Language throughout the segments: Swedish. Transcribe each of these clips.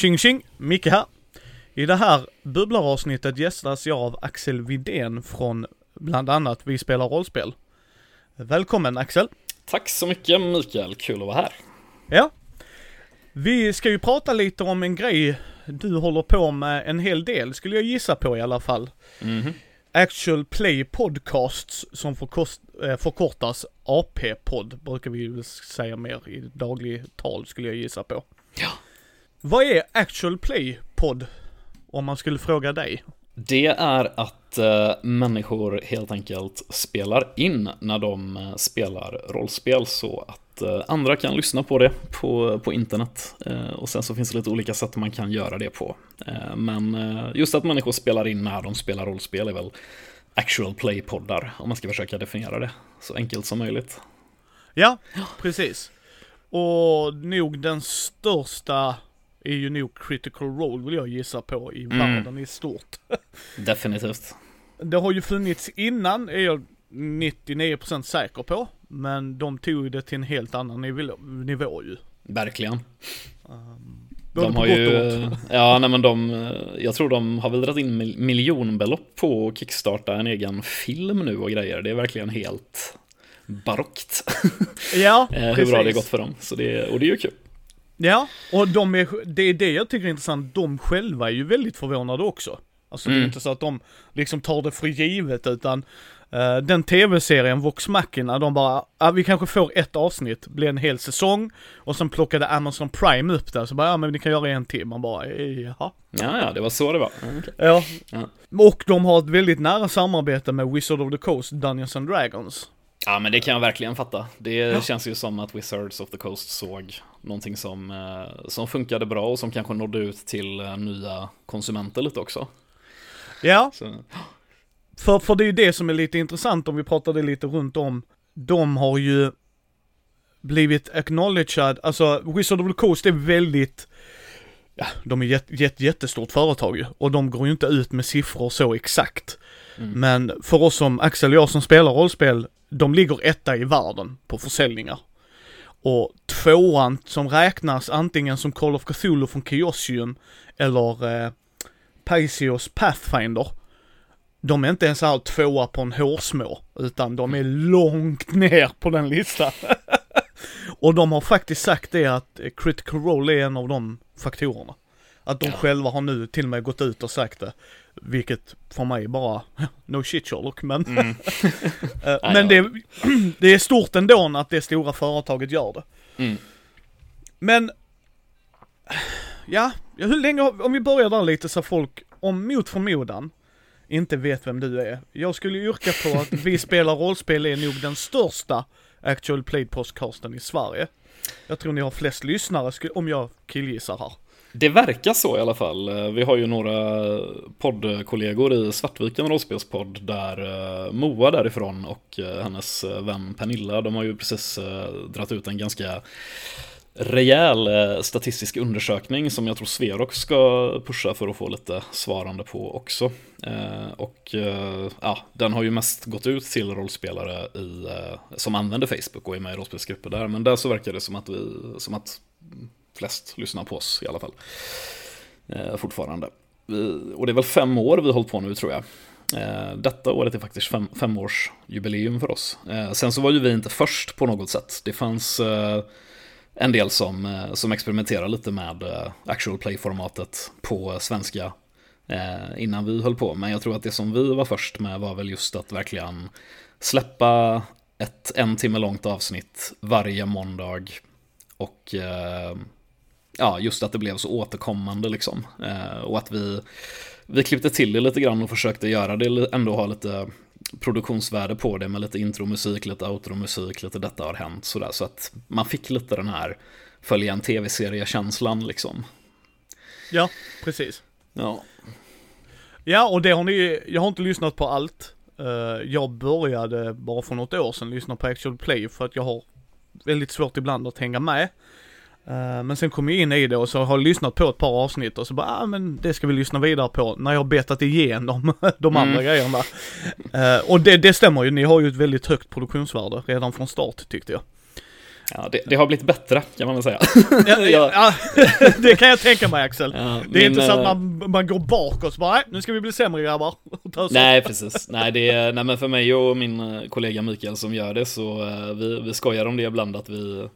Tjing tjing, Micke här. I det här bubblaravsnittet gästas jag av Axel Vidén från bland annat Vi spelar rollspel. Välkommen Axel. Tack så mycket Mikael, kul att vara här. Ja. Vi ska ju prata lite om en grej du håller på med en hel del, skulle jag gissa på i alla fall. Mhm. Actual Play Podcasts som eh, förkortas AP-podd, brukar vi väl säga mer i daglig tal skulle jag gissa på. Ja. Vad är Actual Play Podd? Om man skulle fråga dig. Det är att eh, människor helt enkelt spelar in när de eh, spelar rollspel så att eh, andra kan lyssna på det på, på internet. Eh, och sen så finns det lite olika sätt man kan göra det på. Eh, men eh, just att människor spelar in när de spelar rollspel är väl actual play-poddar om man ska försöka definiera det så enkelt som möjligt. Ja, precis. Och nog den största är ju nog Critical Role vill jag gissa på i världen i stort. Definitivt. Det har ju funnits innan, är jag 99% säker på. Men de tog det till en helt annan nivå, nivå ju. Verkligen. Både De har ju, ja nej men de, jag tror de har väl dragit in mil- miljonbelopp på att kickstarta en egen film nu och grejer. Det är verkligen helt barockt Ja, eh, hur precis. bra det gått för dem. Så det, och det är ju kul. Ja, och de är, det är det jag tycker är intressant. De själva är ju väldigt förvånade också. Alltså det är Mm. inte så att de liksom tar det för givet utan eh, den tv-serien Vox Machina, de bara, ah, vi kanske får ett avsnitt, blir en hel säsong och sen plockade Amazon Prime upp det så bara, ja men ni kan göra en till. Man bara, jaha. Ja, ja, det var så det var. Ja, okej. Ja. Ja. Och de har ett väldigt nära samarbete med Wizard of the Coast, Dungeons and Dragons. Ja, men det kan jag verkligen fatta. Det känns ju som att Wizards of the Coast såg någonting som, eh, som funkade bra och som kanske nådde ut till eh, nya konsumenter lite också. Ja, Så, För, för det är ju det som är lite intressant om vi pratade lite runt om. De har ju blivit acknowledged, alltså Wizard of the Coast är väldigt, ja de är jätte, jätte, jättestort företag ju. Och de går ju inte ut med siffror så exakt. Men för oss som Axel och jag som spelar rollspel, de ligger etta i världen på försäljningar. Och tvåan som räknas antingen som Call of Cthulhu från Chaosium eller eh, Paisios Pathfinder. De är inte ens här tvåa på en hårsmå, utan de är långt ner på den listan. och de har faktiskt sagt det att eh, critical role är en av de faktorerna. Att de Ja. själva har nu till och med gått ut och sagt det. Vilket för mig bara, no shit Sherlock, men mm. Eh, Men det, det är stort ändå att det stora företaget gör det. Mm. Men, ja, hur länge, om vi börjar där lite så folk, om mot förmodan, inte vet vem du är. Jag skulle yrka på att vi spelar rollspel är nog den största actual played podcasten i Sverige. Jag tror ni har flest lyssnare, om jag killgissar här. Det verkar så i alla fall. Eh, vi har ju några poddkollegor i Svartviken rollspelspodd där eh, Moa därifrån och eh, hennes vän Pernilla, de har ju precis dratt ut en ganska rejäl statistisk undersökning som jag tror Sverok ska pusha för att få lite svarande på också. Och ja, den har ju mest gått ut till rollspelare i, som använder Facebook och är med i rollspelsgrupper där. Men där så verkar det som att, vi, som att flest lyssnar på oss i alla fall. Eh, fortfarande. Vi, och det är väl fem år vi har hållit på nu tror jag. Eh, detta året är faktiskt fem, femårsjubileum för oss. Eh, sen så var ju vi inte först på något sätt. Det fanns eh, en del som, eh, som experimenterar lite med eh, actual play-formatet på svenska eh, innan vi höll på. Men jag tror att det som vi var först med var väl just att verkligen släppa ett en timme långt avsnitt varje måndag och eh, ja, just att det blev så återkommande liksom. Eh, och att vi, vi klippte till det lite grann och försökte göra det ändå ha lite produktionsvärde på det med lite intromusik, lite outromusik, lite detta har hänt sådär. Så att man fick lite den här följa en tv-serie-känslan liksom. Ja, precis. Ja. Ja, och det har ni, jag har inte lyssnat på allt. Eh, jag började bara för något år sedan lyssna på Actual Play för att jag har väldigt svårt ibland att hänga med. Eh, men sen kom jag in i det och så har jag lyssnat på ett par avsnitt och så bara, ah, men det ska vi lyssna vidare på när jag har betat igenom de Mm. andra grejerna. Eh, och det, det stämmer ju, ni har ju ett väldigt högt produktionsvärde redan från start tyckte jag. Ja, det, det, har blivit bättre kan man väl säga. Ja, ja, det kan jag tänka mig Axel. Ja, det är min, inte så att eh, man, man går bakåt och så bara, nej nu ska vi bli sämre grabbar. Nej, precis. Nej, det är, nej, men för mig och min kollega Mikael som gör det så vi, vi skojar om det ibland att vi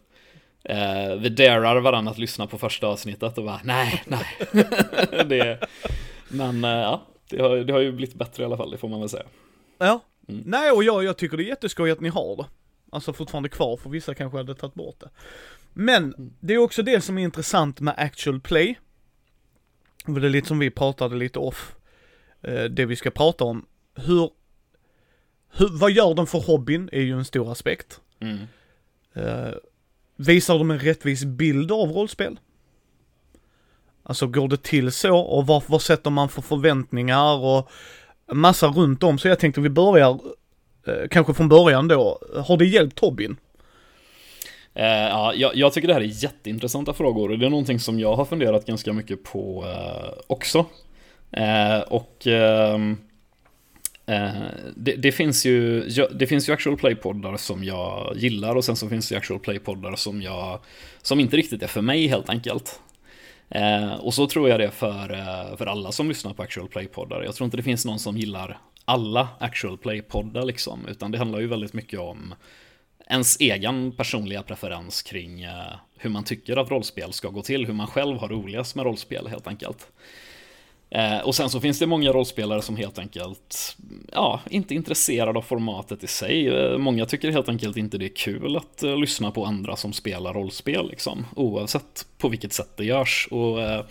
uh, vi darar varandra att lyssna på första avsnittet och bara nej, nej. det, men uh, ja, det har, det har ju blivit bättre i alla fall, det får man väl säga. Ja. Mm. Nej, och jag, jag tycker det är jätteskoj att ni har det. Alltså fortfarande kvar, för vissa kanske hade tagit bort det. Men, det är också det som är intressant med actual play. Och det är lite som vi pratade lite off, eh, det vi ska prata om. Hur, hur, vad gör de för hobbyn är ju en stor aspekt. Mm. Visar de en rättvis bild av rollspel? Alltså går det till så och vad, vad sätter man för förväntningar och massa runt om. Så jag tänkte vi börjar eh, kanske från början då. Har det hjälpt Tobin? Eh, ja, jag, jag tycker det här är jätteintressanta frågor och det är någonting som jag har funderat ganska mycket på eh, också. Eh, och ehm, Eh, det, det, finns ju, det finns ju actual play-poddar som jag gillar och sen så finns det actual play-poddar som jag som inte riktigt är för mig helt enkelt. Eh, och så tror jag det för, eh, för alla som lyssnar på actual play-poddar. Jag tror inte det finns någon som gillar alla actual play-poddar liksom, utan det handlar ju väldigt mycket om ens egen personliga preferens kring eh, hur man tycker att rollspel ska gå till, hur man själv har roligast med rollspel helt enkelt. Eh, och sen så finns det många rollspelare som helt enkelt, ja, inte är intresserade av formatet i sig. Eh, många tycker helt enkelt inte det är kul att eh, lyssna på andra som spelar rollspel, liksom, oavsett på vilket sätt det görs. Och eh,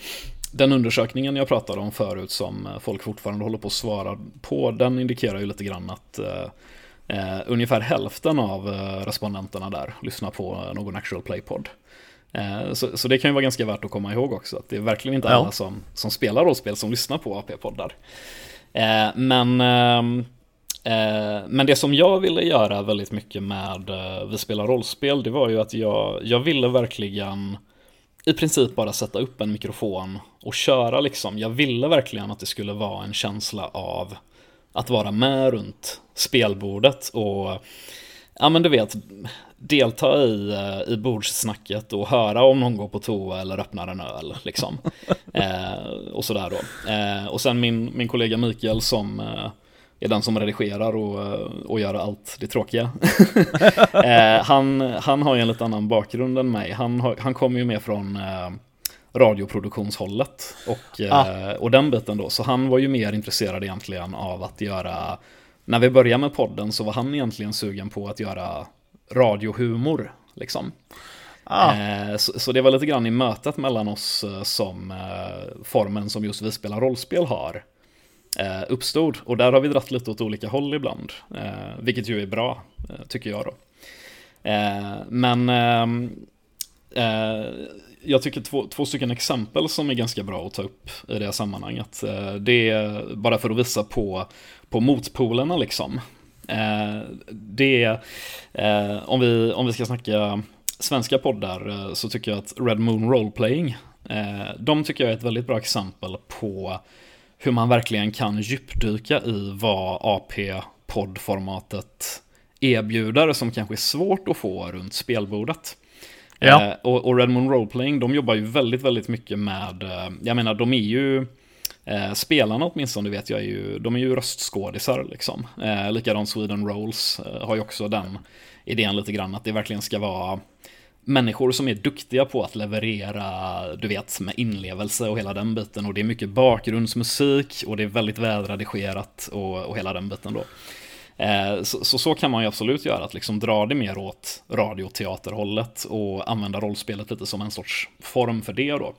den undersökningen jag pratade om förut som eh, folk fortfarande håller på att svara på, den indikerar ju lite grann att eh, ungefär hälften av respondenterna där lyssnar på någon actual play-podd. Eh, så, så, det kan ju vara ganska värt att komma ihåg också, att det är verkligen inte Ja. alla som, som spelar rollspel som lyssnar på AP-poddar. Eh, men, ehm, eh, men det som jag ville göra väldigt mycket med Vi spelar rollspel, det var ju att jag, jag ville verkligen i princip bara sätta upp en mikrofon och köra liksom. Jag ville verkligen att det skulle vara en känsla av att vara med runt spelbordet och ja men du vet delta i, eh, i bordssnacket och höra om någon går på toa eller öppnar en öl liksom. eh, och sådär då. Eh, och sen min, min kollega Mikael som eh, är den som redigerar och, eh, och gör allt det tråkiga. eh, han, han har ju en lite annan bakgrund än mig. Han, har, han kommer ju med från radioproduktionshållet och, eh, och den biten då. Så han var ju mer intresserad egentligen av att göra, när vi började med podden så var han egentligen sugen på att göra radiohumor. Liksom. Ah, Eh, så, så det var lite grann i mötet mellan oss eh, som eh, formen som just vi spelar rollspel har eh, uppstod. Och där har vi dratt lite åt olika håll ibland, vilket ju är bra, tycker jag då. Men jag tycker två, två stycken exempel som är ganska bra att ta upp i det här sammanhanget. Det är bara för att visa på, på motpolerna liksom. Eh, det är, eh, om, vi, om vi ska snacka svenska poddar eh, så tycker jag att Red Moon Roleplaying, de tycker jag är ett väldigt bra exempel på hur man verkligen kan djupdyka i vad AP-poddformatet erbjuder som kanske är svårt att få runt spelbordet. Ja. Och, och Red Moon Roleplaying, de jobbar ju väldigt, väldigt mycket med, jag menar de är ju, eh, spelarna åtminstone vet jag är ju, de är ju röstskådisar liksom. Eh, likadant Sweden Rolls eh, har ju också den idén lite grann, att det verkligen ska vara människor som är duktiga på att leverera, du vet, med inlevelse och hela den biten. Och det är mycket bakgrundsmusik och det är väldigt välredigerat och, och hela den biten då. Eh, så, så så kan man ju absolut göra, att liksom dra det mer åt radioteaterhållet och använda rollspelet lite som en sorts form för det då.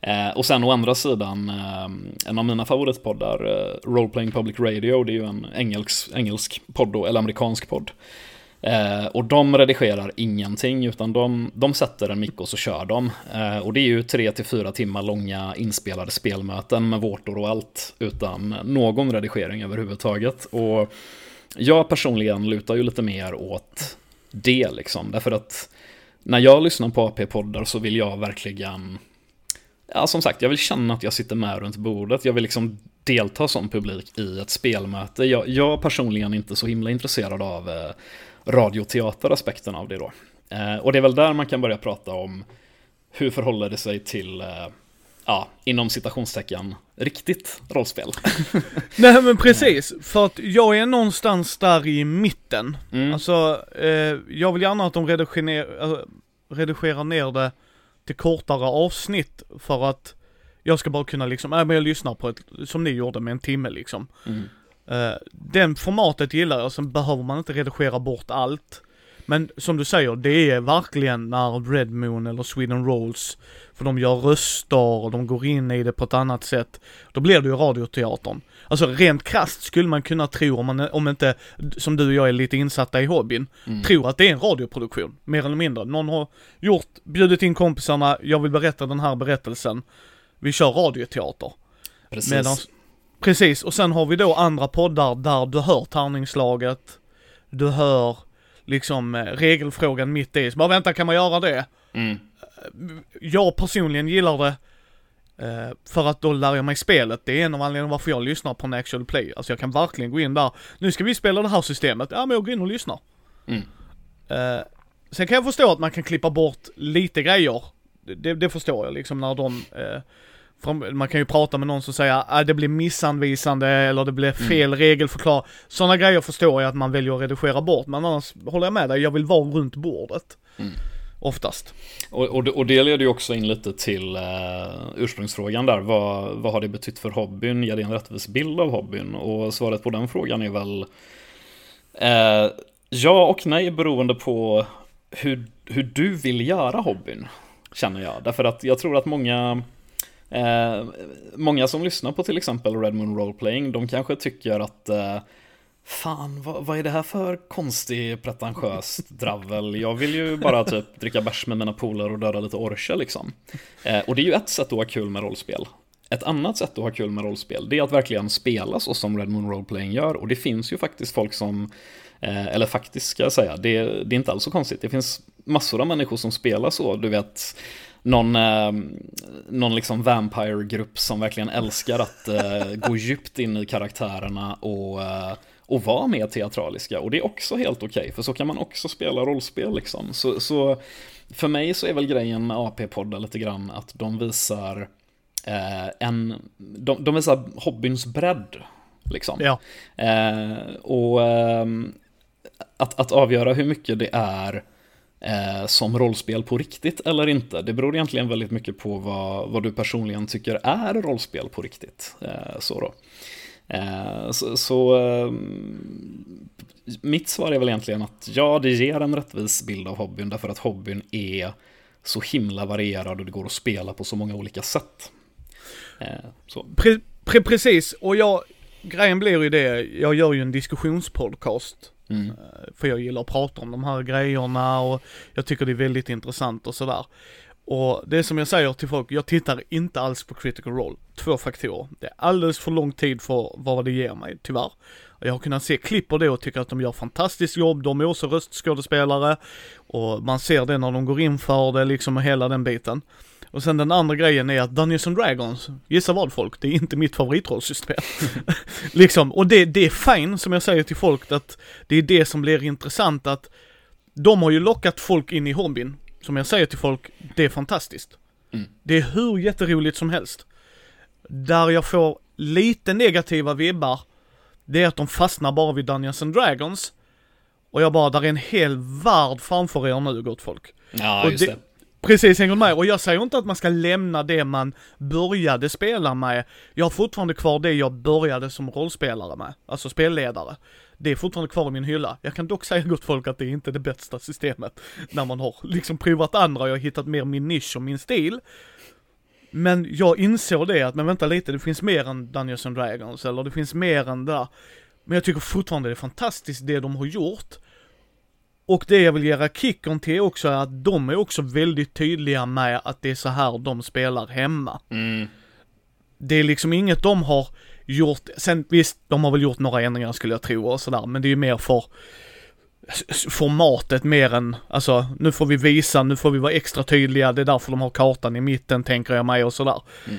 Eh, och sen å andra sidan, eh, en av mina favoritpoddar, eh, Roleplaying Public Radio, det är ju en engelsk, engelsk podd då, eller amerikansk podd. Eh, och de redigerar ingenting, utan de, de sätter en mick och så kör de. Eh, och det är ju tre till fyra timmar långa inspelade spelmöten med vårtor och allt, utan någon redigering överhuvudtaget. Och jag personligen lutar ju lite mer åt det, liksom. Därför att när jag lyssnar på AP-poddar så vill jag verkligen Ja, som sagt, jag vill känna att jag sitter med runt bordet. Jag vill liksom delta som publik i ett spelmöte. Jag, jag personligen är inte så himla intresserad av eh, radioteateraspekten av det då. Eh, och det är väl där man kan börja prata om hur förhåller det sig till, eh, ja, inom citationstecken, riktigt rollspel. Nej men precis, för att jag är någonstans där i mitten. Mm. Alltså, eh, jag vill gärna att de redigerar, äh, redigerar ner det till kortare avsnitt för att jag ska bara kunna liksom, äh, men jag lyssnar på ett, som ni gjorde med en timme liksom. Mm. Eh, den formatet gillar jag, sen behöver man inte redigera bort allt. Men som du säger, det är verkligen när Red Moon eller Sweden Rolls, för de gör röster och de går in i det på ett annat sätt. Då blir det ju radioteatern. Alltså rent krasst skulle man kunna tro om man, om inte, som du och jag är lite insatta i hobbyn, Mm. tror att det är en radioproduktion, mer eller mindre. Någon har gjort, bjudit in kompisarna, jag vill berätta den här berättelsen. Vi kör radioteater. Precis. Medans, precis, och sen har vi då andra poddar där du hör tärningslaget, du hör liksom eh, regelfrågan mitt i, så bara vänta kan man göra det? Mm. Jag personligen gillar det eh, för att då lär jag mig spelet. Det är en av anledningarna varför jag lyssnar på en actual play. Alltså jag kan verkligen gå in där, nu ska vi spela det här systemet, ja men jag går in och lyssnar. Mm. Eh, sen kan jag förstå att man kan klippa bort lite grejer. Det, det förstår jag liksom när de, för man kan ju prata med någon som säger att ah, det blir missanvisande eller det blir fel regelförklar. Sådana grejer förstår jag att man väljer att redigera bort, men annars håller jag med dig, jag vill vara runt bordet. Mm. Oftast. Och, och, det- och det leder ju också in lite till eh, ursprungsfrågan där. Vad, vad har det betytt för hobbyn? Ger det en rättvis bild av hobbyn? Och svaret på den frågan är väl eh, ja och nej beroende på hur, hur du vill göra hobbyn. Känner jag. Därför att jag tror att många eh, Många som lyssnar på till exempel Red Moon Roleplaying, de kanske tycker att eh, Fan, vad, vad är det här för konstig pretentiöst dravel? Jag vill ju bara typ dricka bärs med mina polare och döda lite orcher liksom. Eh, och det är ju ett sätt att ha kul med rollspel. Ett annat sätt att ha kul med rollspel, det är att verkligen spela så som Red Moon Roleplaying gör. Och det finns ju faktiskt folk som, eh, eller faktiskt ska jag säga, det, det är inte alls så konstigt. Det finns massor av människor som spelar så, du vet någon, eh, någon liksom vampire-grupp som verkligen älskar att eh, gå djupt in i karaktärerna och, eh, och vara mer teatraliska. Och det är också helt okej, för så kan man också spela rollspel liksom. Så, så för mig så är väl grejen med AP-poddar lite grann att de visar eh, en, de, de visar hobbyns bredd. Liksom. Ja. Eh, och ehm, att, att avgöra hur mycket det är eh, som rollspel på riktigt eller inte, det beror egentligen väldigt mycket på vad, vad du personligen tycker är rollspel på riktigt. Eh, så då. Eh, så, så ehm, mitt svar är väl egentligen att ja, det ger en rättvis bild av hobbyn därför att hobbyn är så himla varierad och det går att spela på så många olika sätt. Eh. Pre, pre, precis, och jag, grejen blir ju det, jag gör ju en diskussionspodcast. Mm. För jag gillar att prata om de här grejerna och jag tycker det är väldigt intressant och sådär. Och det är som jag säger till folk, jag tittar inte alls på critical role. Två faktorer. Det är alldeles för lång tid för vad det ger mig, tyvärr. Och jag har kunnat se klipp på det och tycker att de gör fantastiskt jobb. De är också röstskådespelare. Och man ser det när de går in för det liksom och hela den biten. Och sen den andra grejen är att Dungeons and Dragons, gissa vad folk, det är inte mitt favoritrollsystem. liksom, och det, det är fine som jag säger till folk att det är det som blir intressant att de har ju lockat folk in i hobbyn. Som jag säger till folk, det är fantastiskt. Mm. Det är hur jätteroligt som helst. Där jag får lite negativa vibbar, det är att de fastnar bara vid Dungeons and Dragons. Och jag bara, där är en hel värld framför er nu gott folk. Ja, Och just det- det. Precis, hänger med. Och jag säger inte att man ska lämna det man började spela med. Jag har fortfarande kvar det jag började som rollspelare med, alltså spelledare. Det är fortfarande kvar i min hylla. Jag kan dock säga gott folk att det är inte det bästa systemet. När man har liksom provat andra och jag har hittat mer min nisch och min stil. Men jag insåg det att, men vänta lite, det finns mer än Dungeons and Dragons, eller det finns mer än där. Men jag tycker fortfarande det är fantastiskt det de har gjort. Och det jag vill göra kicken till också är att de är också väldigt tydliga med att det är så här de spelar hemma. Mm. Det är liksom inget de har gjort, sen visst, de har väl gjort några ändringar skulle jag tro och sådär, men det är ju mer för formatet mer än, alltså nu får vi visa, nu får vi vara extra tydliga, det är därför de har kartan i mitten tänker jag mig och sådär. Mm.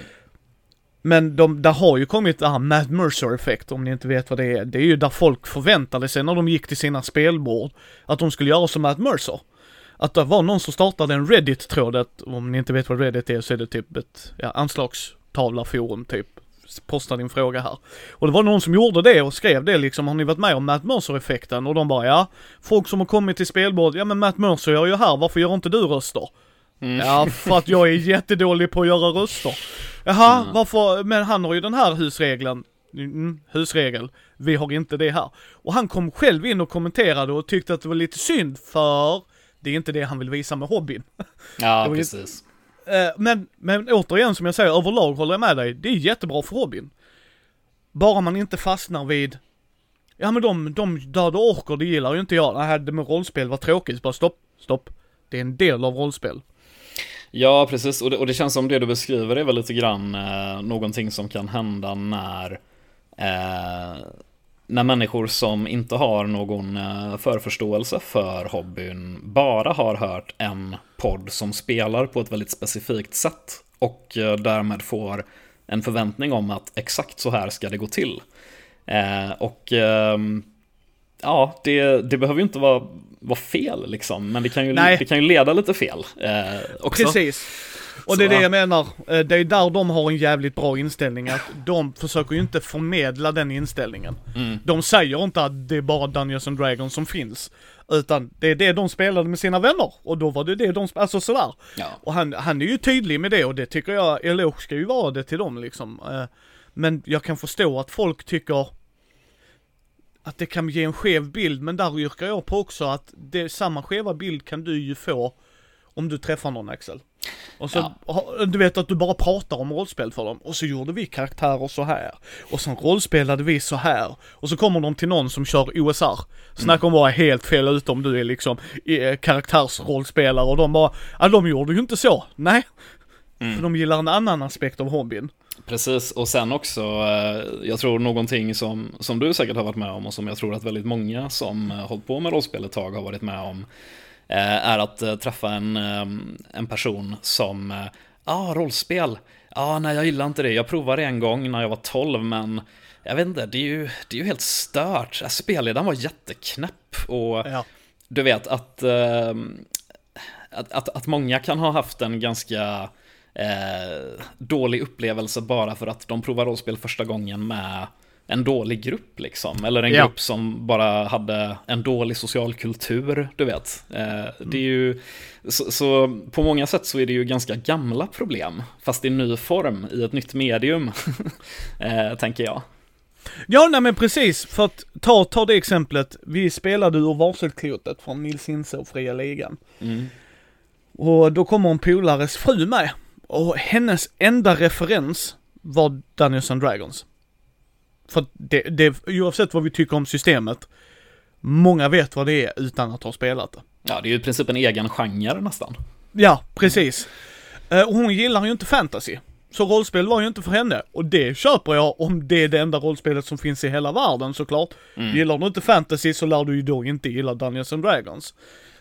Men de, där har ju kommit det här Mad Mercer effekt om ni inte vet vad det är. Det är ju där folk förväntade sig när de gick till sina spelbord att de skulle göra som Mad Mercer. att det var någon som startade en Reddit-tråd, om ni inte vet vad Reddit är så är det typ ett ja, anslagstavlarforum typ. Posta din fråga här. Och det var någon som gjorde det och skrev det liksom, har ni varit med om Matt Mercer-effekten? Och de bara ja, folk som har kommit till spelbord, ja men Matt Mercer gör ju här, varför gör inte du röster? Mm. Ja, för att jag är jättedålig på att göra röster. Jaha, Mm. varför, men han har ju den här husregeln. Mm, husregel. Vi har inte det här. Och han kom själv in och kommenterade och tyckte att det var lite synd för det är inte det han vill visa med hobbyn. Ja, precis. Eh, men, men återigen som jag säger, överlag håller jag med dig. Det är jättebra för Robin. Bara man inte fastnar vid Ja men de, de döda orker, det gillar ju inte jag. Nej, det med rollspel var tråkigt. Bara stopp, stopp. Det är en del av rollspel. Ja, precis. Och det, och det känns som det du beskriver är väl lite grann eh, någonting som kan hända när eh, när människor som inte har någon eh, förförståelse för hobbyn bara har hört en podd som spelar på ett väldigt specifikt sätt och eh, därmed får en förväntning om att exakt så här ska det gå till. Eh, och ehm, ja, det, det behöver ju inte vara, vara fel liksom, men det kan ju, Nej. det kan ju leda lite fel eh, också. Precis. Och det är det ja. jag menar, Eh, det är där de har en jävligt bra inställning, att de försöker ju inte förmedla den inställningen. Mm. De säger inte att det är bara Dungeons and Dragons som finns, utan det är det de spelade med sina vänner, och då var det det de, sp- alltså sådär. Ja. Och han, han är ju tydlig med det och det tycker jag, eloge ska ju vara det till dem liksom. Eh, Men jag kan förstå att folk tycker att det kan ge en skev bild, men där yrkar jag på också att det, samma skeva bild kan du ju få om du träffar någon Axel. Och så, ha- du vet att du bara pratar om rollspel för dem, och så gjorde vi karaktärer så här. Och sen rollspelade vi så här. Och så kommer de till någon som kör OSR. Snacka om att vara helt fel ute om du är liksom eh, karaktärsrollspelare och de bara, ja de gjorde ju inte så. Nej. För de gillar en annan aspekt av hobbyn. Precis, och sen också, eh, jag tror någonting som, som du säkert har varit med om och som jag tror att väldigt många som eh, hållit på med rollspel ett tag har varit med om, är att eh, träffa en, eh, en person som, ja, ah, rollspel, ja, ah, nej, jag gillar inte det, jag provade en gång när jag var 12, men jag vet inte, det är ju, det är ju helt stört. Äh, Spelledaren var jätteknäpp och Ja. du vet att, eh, att, att, att många kan ha haft en ganska eh, dålig upplevelse bara för att de provar rollspel första gången med en dålig grupp liksom. Eller en Ja. grupp som bara hade en dålig social kultur, du vet. Eh, det är ju, så, så på många sätt så är det ju ganska gamla problem, fast i ny form, i ett nytt medium, eh, tänker jag. Ja, nej men precis. För att ta, ta det exemplet. Vi spelade ur varselklotet från Nils Inse och Fria Ligan. Mm. Och då kommer en polares fru med. Och hennes enda referens var Dungeons and Dragons. För det, det, oavsett vad vi tycker om systemet, många vet vad det är utan att ha spelat det. Ja, det är ju i princip en egen genre nästan. Ja, precis. Eh, Och hon gillar ju inte fantasy. Så rollspel var ju inte för henne. Och det köper jag om det är det enda rollspelet som finns i hela världen såklart. Gillar du inte fantasy så lär du ju då inte gilla Dungeons and Dragons.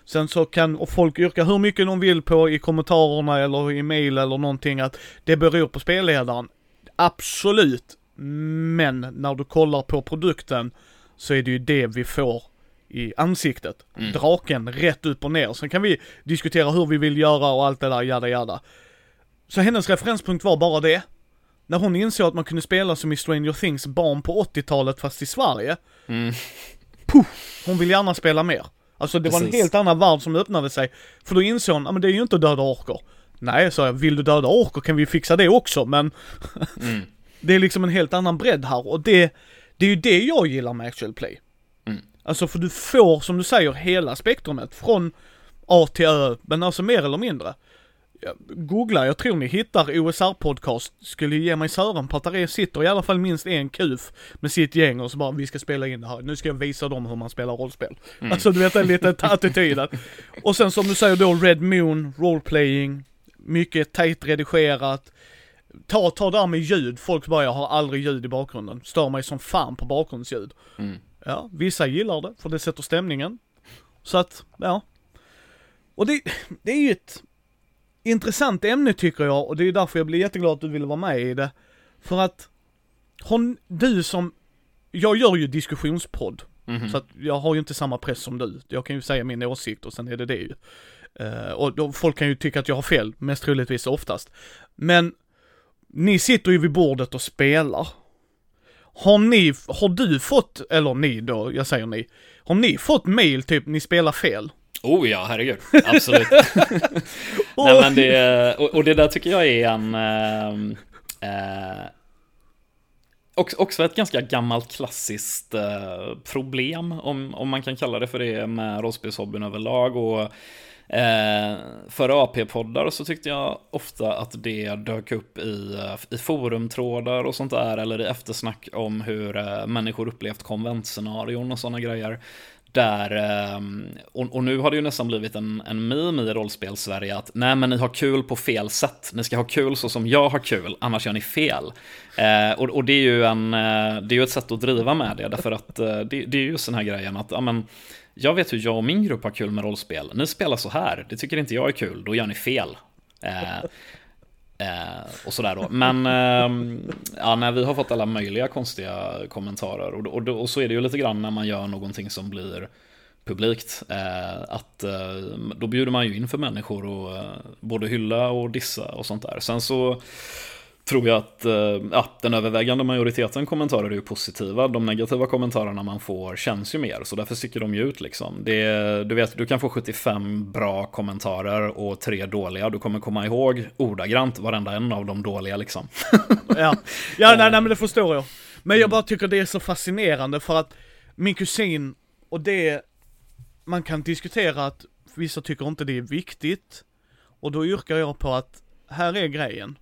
Sen så kan och folk yrka hur mycket de vill på i kommentarerna eller i mail eller någonting att det beror på spelledaren. Absolut. Men när du kollar på produkten så är det ju det vi får i ansiktet. Draken rätt upp och ner. Sen kan vi diskutera hur vi vill göra och allt det där, jada jada. Så hennes referenspunkt var bara det. När hon insåg att man kunde spela som i Stranger Things barn på 80-talet fast i Sverige. Mm. Puff, hon vill gärna spela mer. Alltså det var en Precis. helt annan värld som öppnade sig. För då insåg hon, ja men det är ju inte döda orker. Nej, sa jag, vill du döda orker kan vi fixa det också men Mm. Det är liksom en helt annan bredd här och det, det är ju det jag gillar med actual play. Mm. Alltså för du får, som du säger, hela spektrumet från A till Ö, men alltså mer eller mindre. Googla, jag tror ni hittar OSR-podcast, skulle ge mig sören på att är- sitter i alla fall minst en kuf med sitt gäng och så bara vi ska spela in det här, nu ska jag visa dem hur man spelar rollspel. Alltså du vet den lite attityden. Och sen som du säger då Red Moon, roleplaying, mycket tajt redigerat. Ta, ta där med ljud, folk bara jag har aldrig ljud i bakgrunden, stör mig som fan på bakgrundsljud. Mm. Ja, vissa gillar det, för det sätter stämningen. Så att, ja. Och det, det är ju ett intressant ämne tycker jag, och det är därför jag blir jätteglad att du ville vara med i det. För att, hon, du som, jag gör ju diskussionspodd, Mhm. så att jag har ju inte samma press som du. Jag kan ju säga min åsikt och sen är det det ju. Eh, och då, folk kan ju tycka att jag har fel, mest troligtvis oftast. Men ni sitter ju vid bordet och spelar. Har ni, har du fått, eller ni då, jag säger ni, har ni fått mail typ, ni spelar fel? Oh ja, herregud. Absolut. Nej, men det, och, och, det där tycker jag är en... Eh, eh, också ett ganska gammalt klassiskt eh, problem, om, om man kan kalla det för det, med rollspelshobbyn överlag. Och eh, för AP-poddar så tyckte jag ofta att det dök upp i, eh, i forumtrådar och sånt där, eller i eftersnack om hur eh, människor upplevt konventscenarion och sådana grejer. Där, eh, och, nu har det ju nästan blivit en, en meme i rollspel-Sverige att nej men ni har kul på fel sätt. Ni ska ha kul så som jag har kul, annars gör ni fel. Eh, och, och, det är ju en, eh, det är ju ett sätt att driva med det, därför att eh, det, det är ju just den här grejen att, amen, jag vet hur jag och min grupp har kul med rollspel. Ni spelar så här, det tycker inte jag är kul, då gör ni fel. Eh, Eh, och sådär då. Men eh, ja, nej, vi har fått alla möjliga konstiga kommentarer. Och, och, och, så är det ju lite grann när man gör någonting som blir publikt. Eh, att eh, då bjuder man ju in för människor och eh, både hylla och dissa och sånt där. Sen så tror jag att eh, ja, den övervägande majoriteten kommentarer är ju positiva. De negativa kommentarerna man får känns ju mer, så därför sticker de ju ut liksom. Det, du vet, du kan få 75 bra kommentarer och tre dåliga. Du kommer komma ihåg ordagrant varenda en av de dåliga liksom. ja, ja nej, nej men det förstår jag. Men jag bara tycker det är så fascinerande för att min kusin, och det, man kan diskutera att vissa tycker inte det är viktigt. Och då yrkar jag på att här är grejen.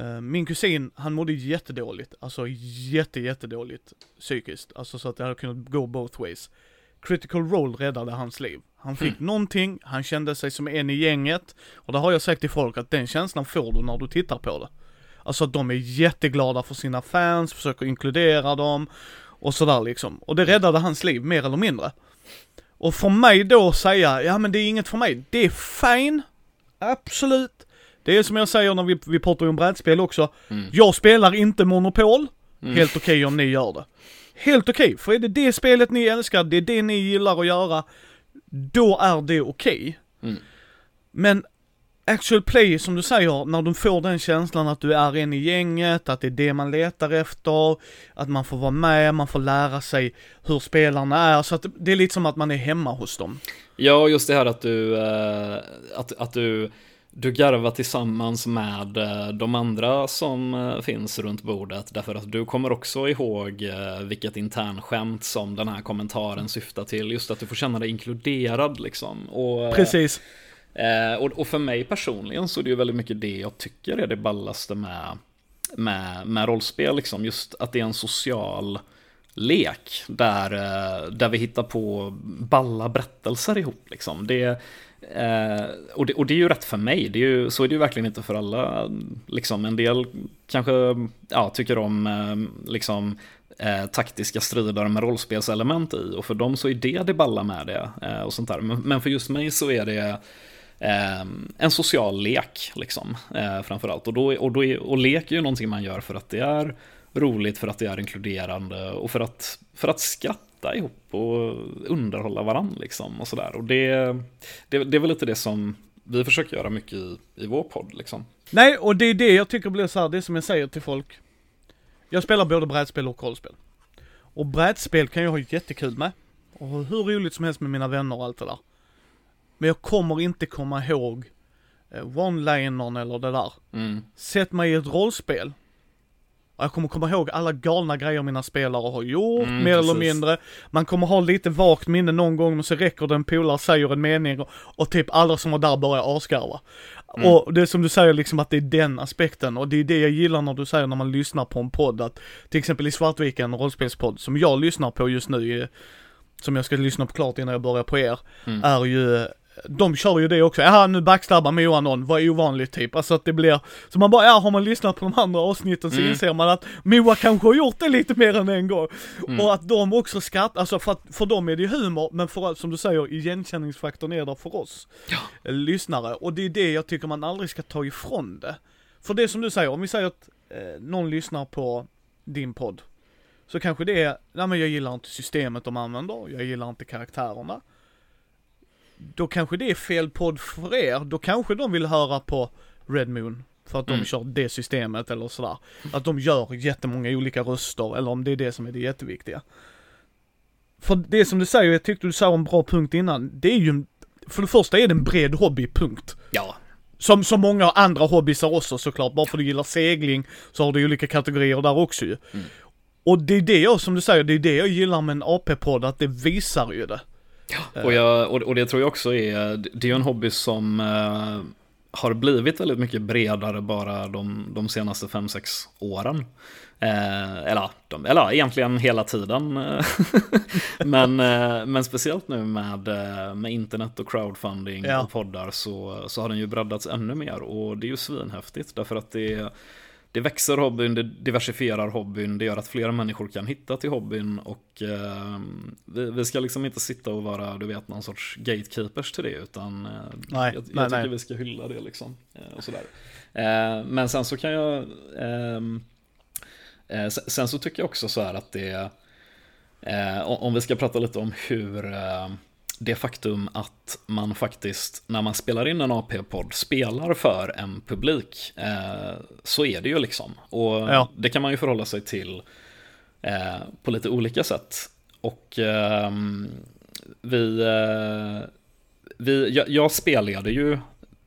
Eh, min kusin, han mådde jättedåligt, alltså jätte, jättedåligt psykiskt, alltså så att det hade kunnat gå both ways. Critical Role räddade hans liv. Han fick mm. någonting, han kände sig som en i gänget, och det har jag sagt till folk att den känslan får du när du tittar på det. Alltså att de är jätteglada för sina fans, försöker inkludera dem, och sådär liksom. Och det räddade hans liv, mer eller mindre. Och för mig då säga, ja men det är inget för mig, det är fine, absolut. Det är som jag säger när vi, vi pratar om brädspel också. Mm. Jag spelar inte Monopol. Mm. Helt okej okay om ni gör det. Helt okej, okay, för är det det spelet ni älskar, det är det ni gillar att göra, då är det okej. Okay. Mm. Men actual play, som du säger, när du får den känslan att du är en i gänget, att det är det man letar efter, att man får vara med, man får lära sig hur spelarna är, så att det är lite som att man är hemma hos dem. Ja, just det här att du, äh, att, att du du garvar tillsammans med eh, de andra som eh, finns runt bordet därför att du kommer också ihåg eh, vilket internskämt som den här kommentaren syftar till. Just att du får känna dig inkluderad liksom. Och, Precis. Och, och för mig personligen så är det ju väldigt mycket det jag tycker är det ballaste med, med, med rollspel. Liksom. Just att det är en social lek där, där vi hittar på balla berättelser ihop. Liksom. Det, Eh, och, det, och, det, är ju rätt för mig, det är ju, så är det ju verkligen inte för alla. Liksom, en del kanske ja, tycker om eh, liksom, eh, taktiska strider med rollspelselement i och för dem så är det det balla med det. Eh, och sånt där. Men, men, för just mig så är det eh, en social lek, liksom, eh, framförallt. Och, då, och, då är, och lek är ju någonting man gör för att det är roligt, för att det är inkluderande och för att, för att skratta ihop och underhålla varandra liksom och sådär. Och det, det, det är väl lite det som vi försöker göra mycket i, i vår podd liksom. Nej, och det är det jag tycker blir så här, det som jag säger till folk. Jag spelar både brädspel och rollspel. Och brädspel kan jag ha jättekul med. Och hur roligt som helst med mina vänner och allt det där. Men jag kommer inte komma ihåg eh, one-linern eller det där. Mm. Sätt mig i ett rollspel jag kommer komma ihåg alla galna grejer mina spelare har gjort, mm, mer precis. eller mindre. Man kommer ha lite vagt minne någon gång, men så räcker det en polare säger en mening och, och, typ alla som var där börjar asgarva. Mm. Och det är som du säger liksom att det är den aspekten och det är det jag gillar när du säger när man lyssnar på en podd att till exempel i Svartviken rollspelspodd som jag lyssnar på just nu som jag ska lyssna på klart innan jag börjar på er, mm. är ju de kör ju det också, ja nu backstabbar Moa någon, vad ovanligt typ. Alltså att det blir, så man bara, ja har man lyssnat på de andra avsnitten så mm. inser man att Moa kanske har gjort det lite mer än en gång. Mm. Och att de också skrattar, alltså för att för dem är det humor, men för som du säger, igenkänningsfaktorn är där för oss ja. Lyssnare. Och det är det jag tycker man aldrig ska ta ifrån det. För det som du säger, om vi säger att eh, någon lyssnar på din podd, så kanske det är, nej men jag gillar inte systemet de använder, jag gillar inte karaktärerna då kanske det är fel podd för er. Då kanske de vill höra på Red Moon. För att de Mm. kör det systemet eller sådär. Att de gör jättemånga olika röster eller om det är det som är det jätteviktiga. För det som du säger, jag tyckte du sa en bra punkt innan. Det är ju, för det första är det en bred hobby, punkt. Ja, Som så många andra hobbysar också såklart. Bara för att du gillar segling så har du olika kategorier där också ju. Mm. Och det är det jag, som du säger, det är det jag gillar med en AP-podd, att det visar ju det. Och, jag, och, och det tror jag också är, det är ju en hobby som eh, har blivit väldigt mycket bredare bara de, de senaste 5-6 åren. Eh, eller, de, eller egentligen hela tiden. men, eh, men speciellt nu med, eh, med internet och crowdfunding Ja. och poddar så, så har den ju breddats ännu mer. Och det är ju svinhäftigt därför att det, det växer hobbyn, det diversifierar hobbyn, det gör att fler människor kan hitta till hobbyn och eh, vi, vi ska liksom inte sitta och vara, du vet, någon sorts gatekeepers till det utan eh, Nej, jag, nej, jag tycker nej. vi ska hylla det liksom. Eh, och sådär. Eh, men sen så kan jag, ehm, eh, sen, sen så tycker jag också så här att det, eh, om vi ska prata lite om hur eh, det faktum att man faktiskt, när man spelar in en AP-podd, spelar för en publik, eh, så är det ju liksom. Och Ja. det kan man ju förhålla sig till eh, på lite olika sätt. Och ehm, vi, eh, vi jag, jag spelade ju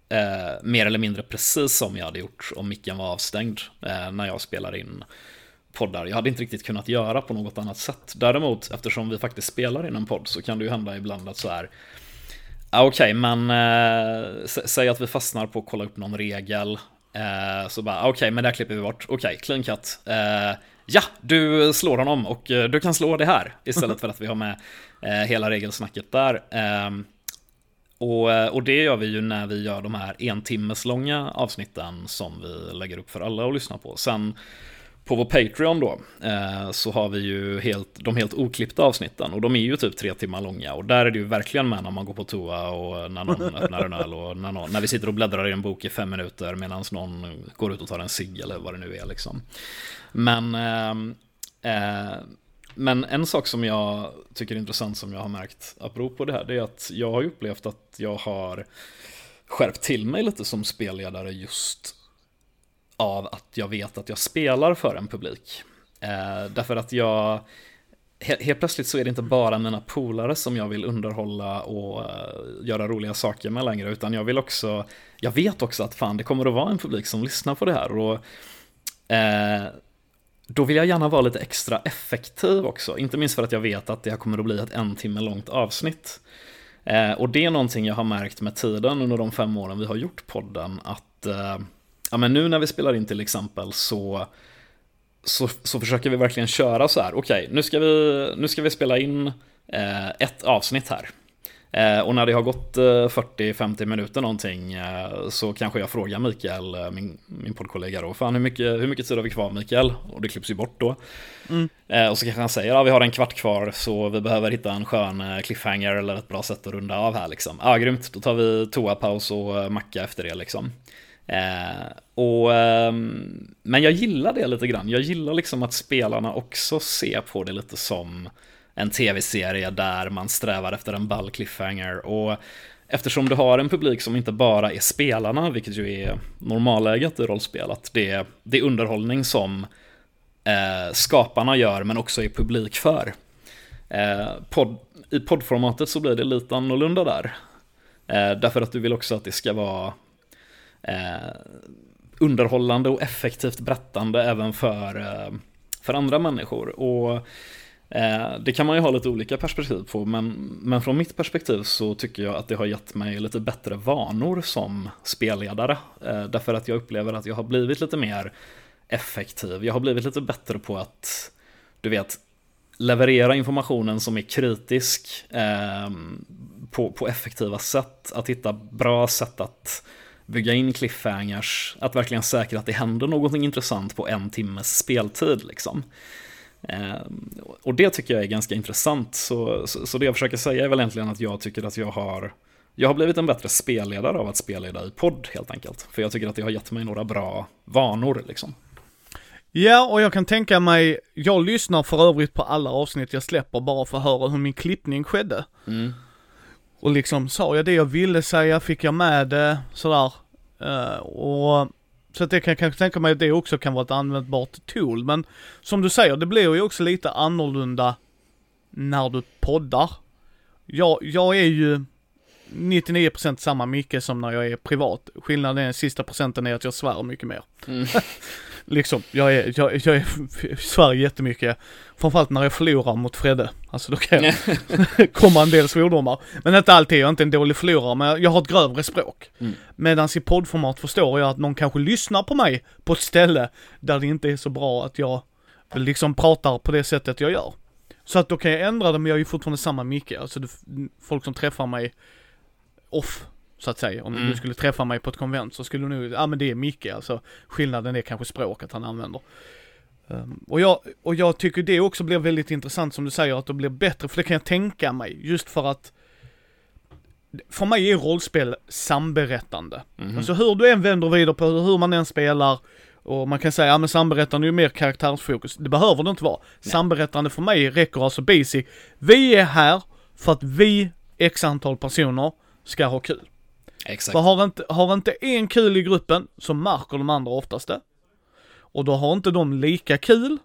eh, mer eller mindre precis som jag hade gjort om micken var avstängd eh, när jag spelar in poddar. Jag hade inte riktigt kunnat göra på något annat sätt. Däremot, eftersom vi faktiskt spelar in en podd så kan det ju hända ibland att så här Okej, Okej, men eh, sä- säg att vi fastnar på att kolla upp någon regel. Eh, så bara, ah, okej, men det här klipper vi bort. Okej, clean cut. Eh, ja, du slår honom och eh, du kan slå det här. Istället för att vi har med eh, hela regelsnacket där. Ehm, och, eh, och det gör vi ju när vi gör de här en timmes långa avsnitten som vi lägger upp för alla att lyssna på. Sen på vår Patreon då, eh, så har vi ju helt, de helt oklippta avsnitten och de är ju typ tre timmar långa och där är det ju verkligen med när man går på toa och när någon öppnar en öl och när, någon, när vi sitter och bläddrar i en bok i fem minuter medan någon går ut och tar en cigg eller vad det nu är liksom. Men, ehm, eh, men en sak som jag tycker är intressant som jag har märkt apropå det här, det är att jag har upplevt att jag har skärpt till mig lite som spelledare just av att jag vet att jag spelar för en publik. Eh, därför att jag, he- helt plötsligt så är det inte bara mina polare som jag vill underhålla och eh, göra roliga saker med längre, utan jag vill också, jag vet också att fan det kommer att vara en publik som lyssnar på det här. Och, eh, då vill jag gärna vara lite extra effektiv också, inte minst för att jag vet att det här kommer att bli ett en timme långt avsnitt. Eh, och det är någonting jag har märkt med tiden under de fem åren vi har gjort podden, att eh, ja, men nu när vi spelar in till exempel så, så, så försöker vi verkligen köra så här, okej, nu, ska vi, nu ska vi spela in eh, ett avsnitt här. Eh, och när det har gått eh, 40-50 minuter någonting eh, så kanske jag frågar Mikael, eh, min, min poddkollega då, fan hur mycket, hur mycket tid har vi kvar Mikael? Och det klipps ju bort då. Eh, och så kanske han säger, ja vi har en kvart kvar så vi behöver hitta en skön cliffhanger eller ett bra sätt att runda av här liksom. Ja, grymt, då tar vi toapaus och macka efter det liksom. Eh, och, eh, men jag gillar det lite grann. Jag gillar liksom att spelarna också ser på det lite som en tv-serie där man strävar efter en ball cliffhanger. Och eftersom du har en publik som inte bara är spelarna, vilket ju är normalläget i rollspel, att det, det är underhållning som eh, skaparna gör men också är publik för. Eh, I poddformatet så blir det lite annorlunda där. Eh, därför att du vill också att det ska vara eh, underhållande och effektivt berättande även för, eh, för andra människor. Och eh, det kan man ju ha lite olika perspektiv på, men, men från mitt perspektiv så tycker jag att det har gett mig lite bättre vanor som spelledare. Eh, därför att jag upplever att jag har blivit lite mer effektiv. Jag har blivit lite bättre på att, du vet, leverera informationen som är kritisk eh, på, på effektiva sätt. Att hitta bra sätt att bygga in cliffhangers. Att verkligen säkra att det händer någonting intressant på en timmes speltid. Liksom. Eh, och det tycker jag är ganska intressant. Så, så, så det jag försöker säga är väl egentligen att jag tycker att jag har jag har blivit en bättre spelledare av att spelleda i podd helt enkelt. För jag tycker att det har gett mig några bra vanor liksom. Ja, och jag kan tänka mig, jag lyssnar för övrigt på alla avsnitt jag släpper bara för att höra hur min klippning skedde. Mm. Och liksom sa jag det jag ville säga, fick jag med det, sådär. Uh, och så att det kan jag kanske tänka mig att det också kan vara ett användbart tool. Men som du säger, det blir ju också lite annorlunda när du poddar. Jag, jag är ju 99% samma Micke som när jag är privat. Skillnaden är den sista procenten är att jag svär mycket mer. Mm. liksom, jag är, jag, jag är, svär jättemycket. Framförallt när jag förlorar mot Fredde. Alltså då kan jag komma en del svordomar. Men inte alltid, jag är inte en dålig förlorare, men jag har ett grövre språk. Mm. Medan i poddformat förstår jag att någon kanske lyssnar på mig på ett ställe där det inte är så bra att jag liksom pratar på det sättet jag gör. Så att då kan jag ändra det, men jag är ju fortfarande samma Micke. Alltså det, folk som träffar mig off, så att säga. Om mm. du skulle träffa mig på ett konvent så skulle du nog, ja men det är Micke, alltså skillnaden är kanske språket han använder. Um, och, jag, och jag tycker det också blir väldigt intressant som du säger, att det blir bättre, för det kan jag tänka mig, just för att för mig är rollspel samberättande. Mm. Alltså hur du än vänder vidare på hur man än spelar, och man kan säga, ja men samberättande är ju mer karaktärsfokus. Det behöver det inte vara. Nej. Samberättande för mig räcker alltså basic. Vi är här för att vi, x antal personer, ska ha kul. Exakt. För har inte, har inte en kul i gruppen så märker de andra oftast det. Och då har inte de lika kul.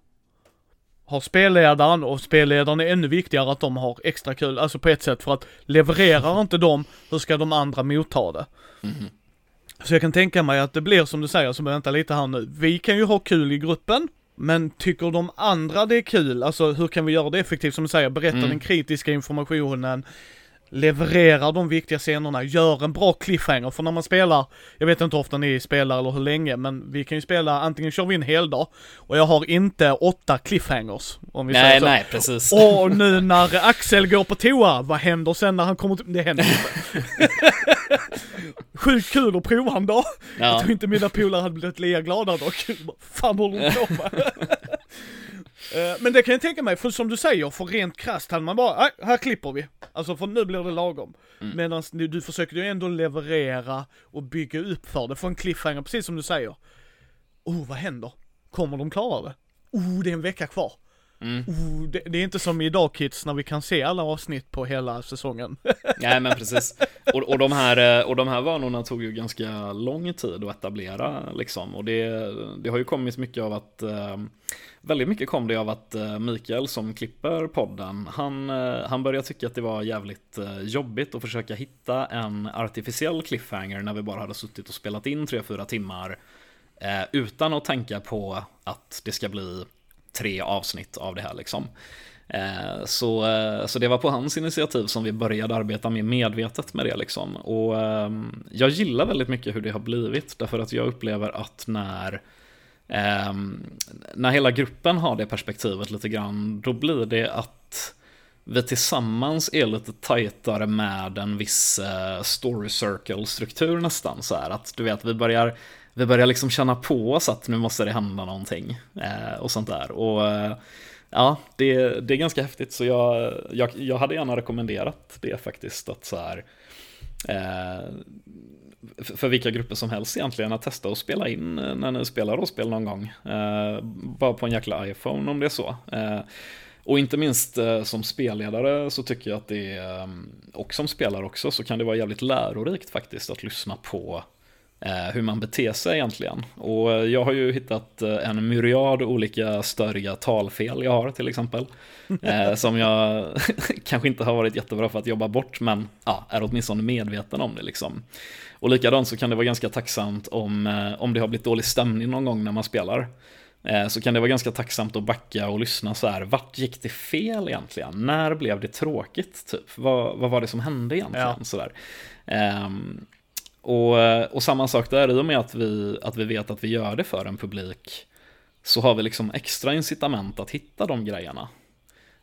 Har spelledaren, och spelledaren är ännu viktigare att de har extra kul, alltså på ett sätt för att levererar inte de, hur ska de andra motta det? Mm. Så jag kan tänka mig att det blir som du säger, så vänta lite här nu. Vi kan ju ha kul i gruppen, men tycker de andra det är kul, alltså hur kan vi göra det effektivt som du säger, berätta mm. den kritiska informationen, levererar de viktiga scenerna, gör en bra cliffhanger. För när man spelar, jag vet inte hur ofta ni spelar eller hur länge, men vi kan ju spela, antingen kör vi en hel dag och jag har inte åtta cliffhangers. Om vi nej, säger så. nej, precis. Och nu när Axel går på toa, vad händer sen när han kommer till, det händer inte. Sjukt kul att prova en dag. Ja. Jag tror inte mina polare hade blivit lika glada då. Fan håller du på med? Eh, men det kan jag tänka mig, för som du säger, för rent krasst hade man bara, här klipper vi. Alltså för nu blir det lagom. Mm. Medan du, du försöker ju ändå leverera och bygga upp för det, för en cliffhanger, precis som du säger. Oh, vad händer? Kommer de klara det? Oh, det är en vecka kvar. Mm. Oh, det, det, är inte som idag kids när vi kan se alla avsnitt på hela säsongen. Nej men precis. Och, och, de här, och de här vanorna tog ju ganska lång tid att etablera liksom. Och det, det har ju kommit mycket av att eh, Väldigt mycket kom det av att eh, Mikael som klipper podden, han, eh, han började tycka att det var jävligt jobbigt att försöka hitta en artificiell cliffhanger när vi bara hade suttit och spelat in 3-4 timmar utan att tänka på att det ska bli tre avsnitt av det här liksom. Eh, så, eh, så det var på hans initiativ som vi började arbeta mer medvetet med det liksom. Och ehm, jag gillar väldigt mycket hur det har blivit, därför att jag upplever att när ehm, när hela gruppen har det perspektivet lite grann, då blir det att vi tillsammans är lite tajtare med en viss eh, story circle-struktur nästan. Så här att du vet, vi börjar vi börjar liksom känna på oss att nu måste det hända någonting eh, och sånt där. Och eh, ja, det, det är ganska häftigt så jag, jag, jag hade gärna rekommenderat det faktiskt att så här eh, för vilka grupper som helst egentligen att testa och spela in när ni spelar rollspel någon gång. Eh, bara på en jäkla iPhone om det är så. Eh, och inte minst eh, som spelledare så tycker jag att det är, och som spelare också, så kan det vara jävligt lärorikt faktiskt att lyssna på hur man beter sig egentligen. Och jag har ju hittat eh, en myriad olika störiga talfel jag har till exempel. Eh, som jag kanske inte har varit jättebra för att jobba bort men ja, är åtminstone medveten om det liksom. Och likadant så kan det vara ganska tacksamt om, om det har blivit dålig stämning någon gång när man spelar. Så kan det vara ganska tacksamt att backa och lyssna så här, vart gick det fel egentligen? När blev det tråkigt? Typ? Vad, vad var det som hände egentligen? Ja. Så där. Um, och, eh, och samma sak där, i och med att vi, att vi vet att vi gör det för en publik så har vi liksom extra incitament att hitta de grejerna.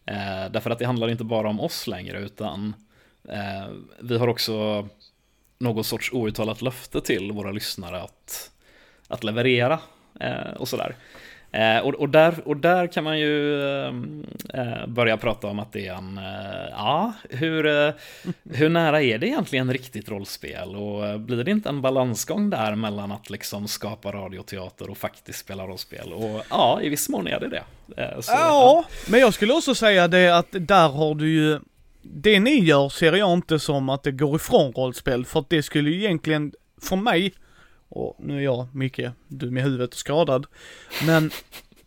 Eh, därför att det handlar inte bara om oss längre utan eh, vi har också någon sorts outtalat löfte till våra lyssnare att, att leverera eh, och sådär. Eh, och, och, där, och där kan man ju eh, eh, börja prata om att det är en, eh, ja, hur, eh, hur nära är det egentligen riktigt rollspel? Och eh, blir det inte en balansgång där mellan att liksom skapa radioteater och faktiskt spela rollspel? Och ja, i viss mån är det det. Eh, så, ja, men jag skulle också säga det att där har du ju det ni gör ser jag inte som att det går ifrån rollspel, för att det skulle ju egentligen, för mig, och nu är jag, Micke, dum i huvudet och skadad, men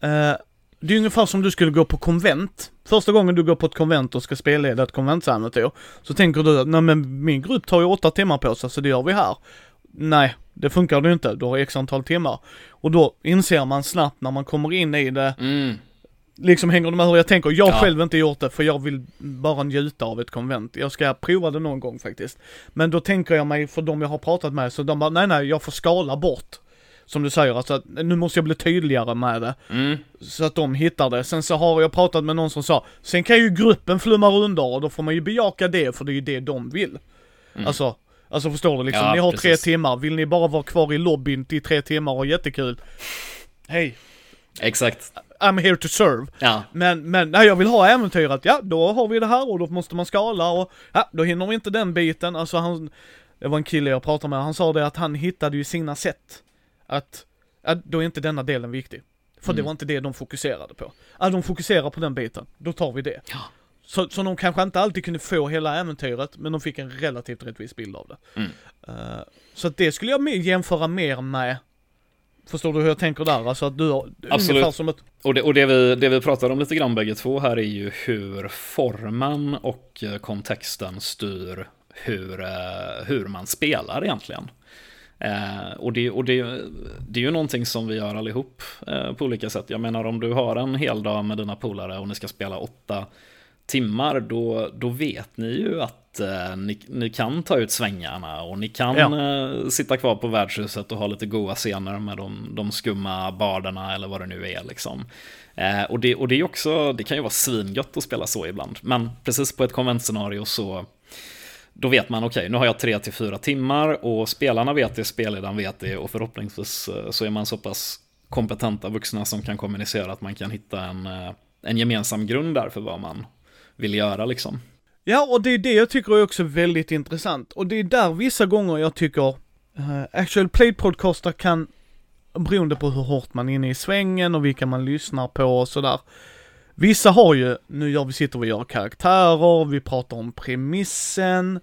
eh, det är ungefär som du skulle gå på konvent. Första gången du går på ett konvent och ska spelleda ett konventsäventyr, så tänker du att nej men min grupp tar ju åtta timmar på sig, så det gör vi här. Nej, det funkar ju inte, du har x antal timmar. Och då inser man snabbt när man kommer in i det, Mm liksom hänger du med hur jag tänker? Jag Ja. själv inte gjort det för jag vill bara njuta av ett konvent. Jag ska prova det någon gång faktiskt. Men då tänker jag mig, för de jag har pratat med, så de bara, nej nej, jag får skala bort. Som du säger, alltså nu måste jag bli tydligare med det. Mm. Så att de hittar det. Sen så har jag pratat med någon som sa, sen kan ju gruppen flumma under och då får man ju bejaka det för det är ju det de vill. Alltså, alltså förstår du liksom, Ja, ni har precis. tre timmar, vill ni bara vara kvar i lobbyn till tre timmar och jättekul? Hej, Exakt. I'm here to serve. Ja. Men, men, nej jag vill ha äventyret, ja då har vi det här och då måste man skala och, ja då hinner vi inte den biten. Alltså han, det var en kille jag pratade med, han sa det att han hittade ju sina sätt. Att, ja, då är inte denna delen viktig. För det Mm. var inte det de fokuserade på. Ja, de fokuserar på den biten, då tar vi det. Ja. Så, så de kanske inte alltid kunde få hela äventyret, men de fick en relativt rättvis bild av det. Mm. Eh, så att det skulle jag jämföra mer med, förstår du hur jag tänker där? Alltså att du har, Absolut. som ett, Och, det, och det, vi, det vi pratar om lite grann bägge två här är ju hur formen och eh, kontexten styr hur, eh, hur man spelar egentligen. Eh, och det, och det, det är ju någonting som vi gör allihop eh, på olika sätt. Jag menar om du har en hel dag med dina polare och ni ska spela åtta timmar, då, då vet ni ju att eh, ni, ni kan ta ut svängarna och ni kan eh, sitta kvar på värdshuset och ha lite goa scener med de, de skumma barderna eller vad det nu är liksom. Eh, och det, och det är också, det kan ju vara svingött att spela så ibland, men precis på ett konventscenario så då vet man, okej, nu har jag tre till fyra timmar och spelarna vet det, spelledaren vet det och förhoppningsvis eh, så är man så pass kompetenta vuxna som kan kommunicera att man kan hitta en, eh, en gemensam grund där för vad man vill göra liksom. Ja, och det är det jag tycker är också väldigt intressant. Och det är där vissa gånger jag tycker uh, Actual Play Podcaster kan, beroende på hur hårt man är inne i svängen och vilka man lyssnar på och sådär. Vissa har ju, nu gör vi sitter vi och gör karaktärer, vi pratar om premissen.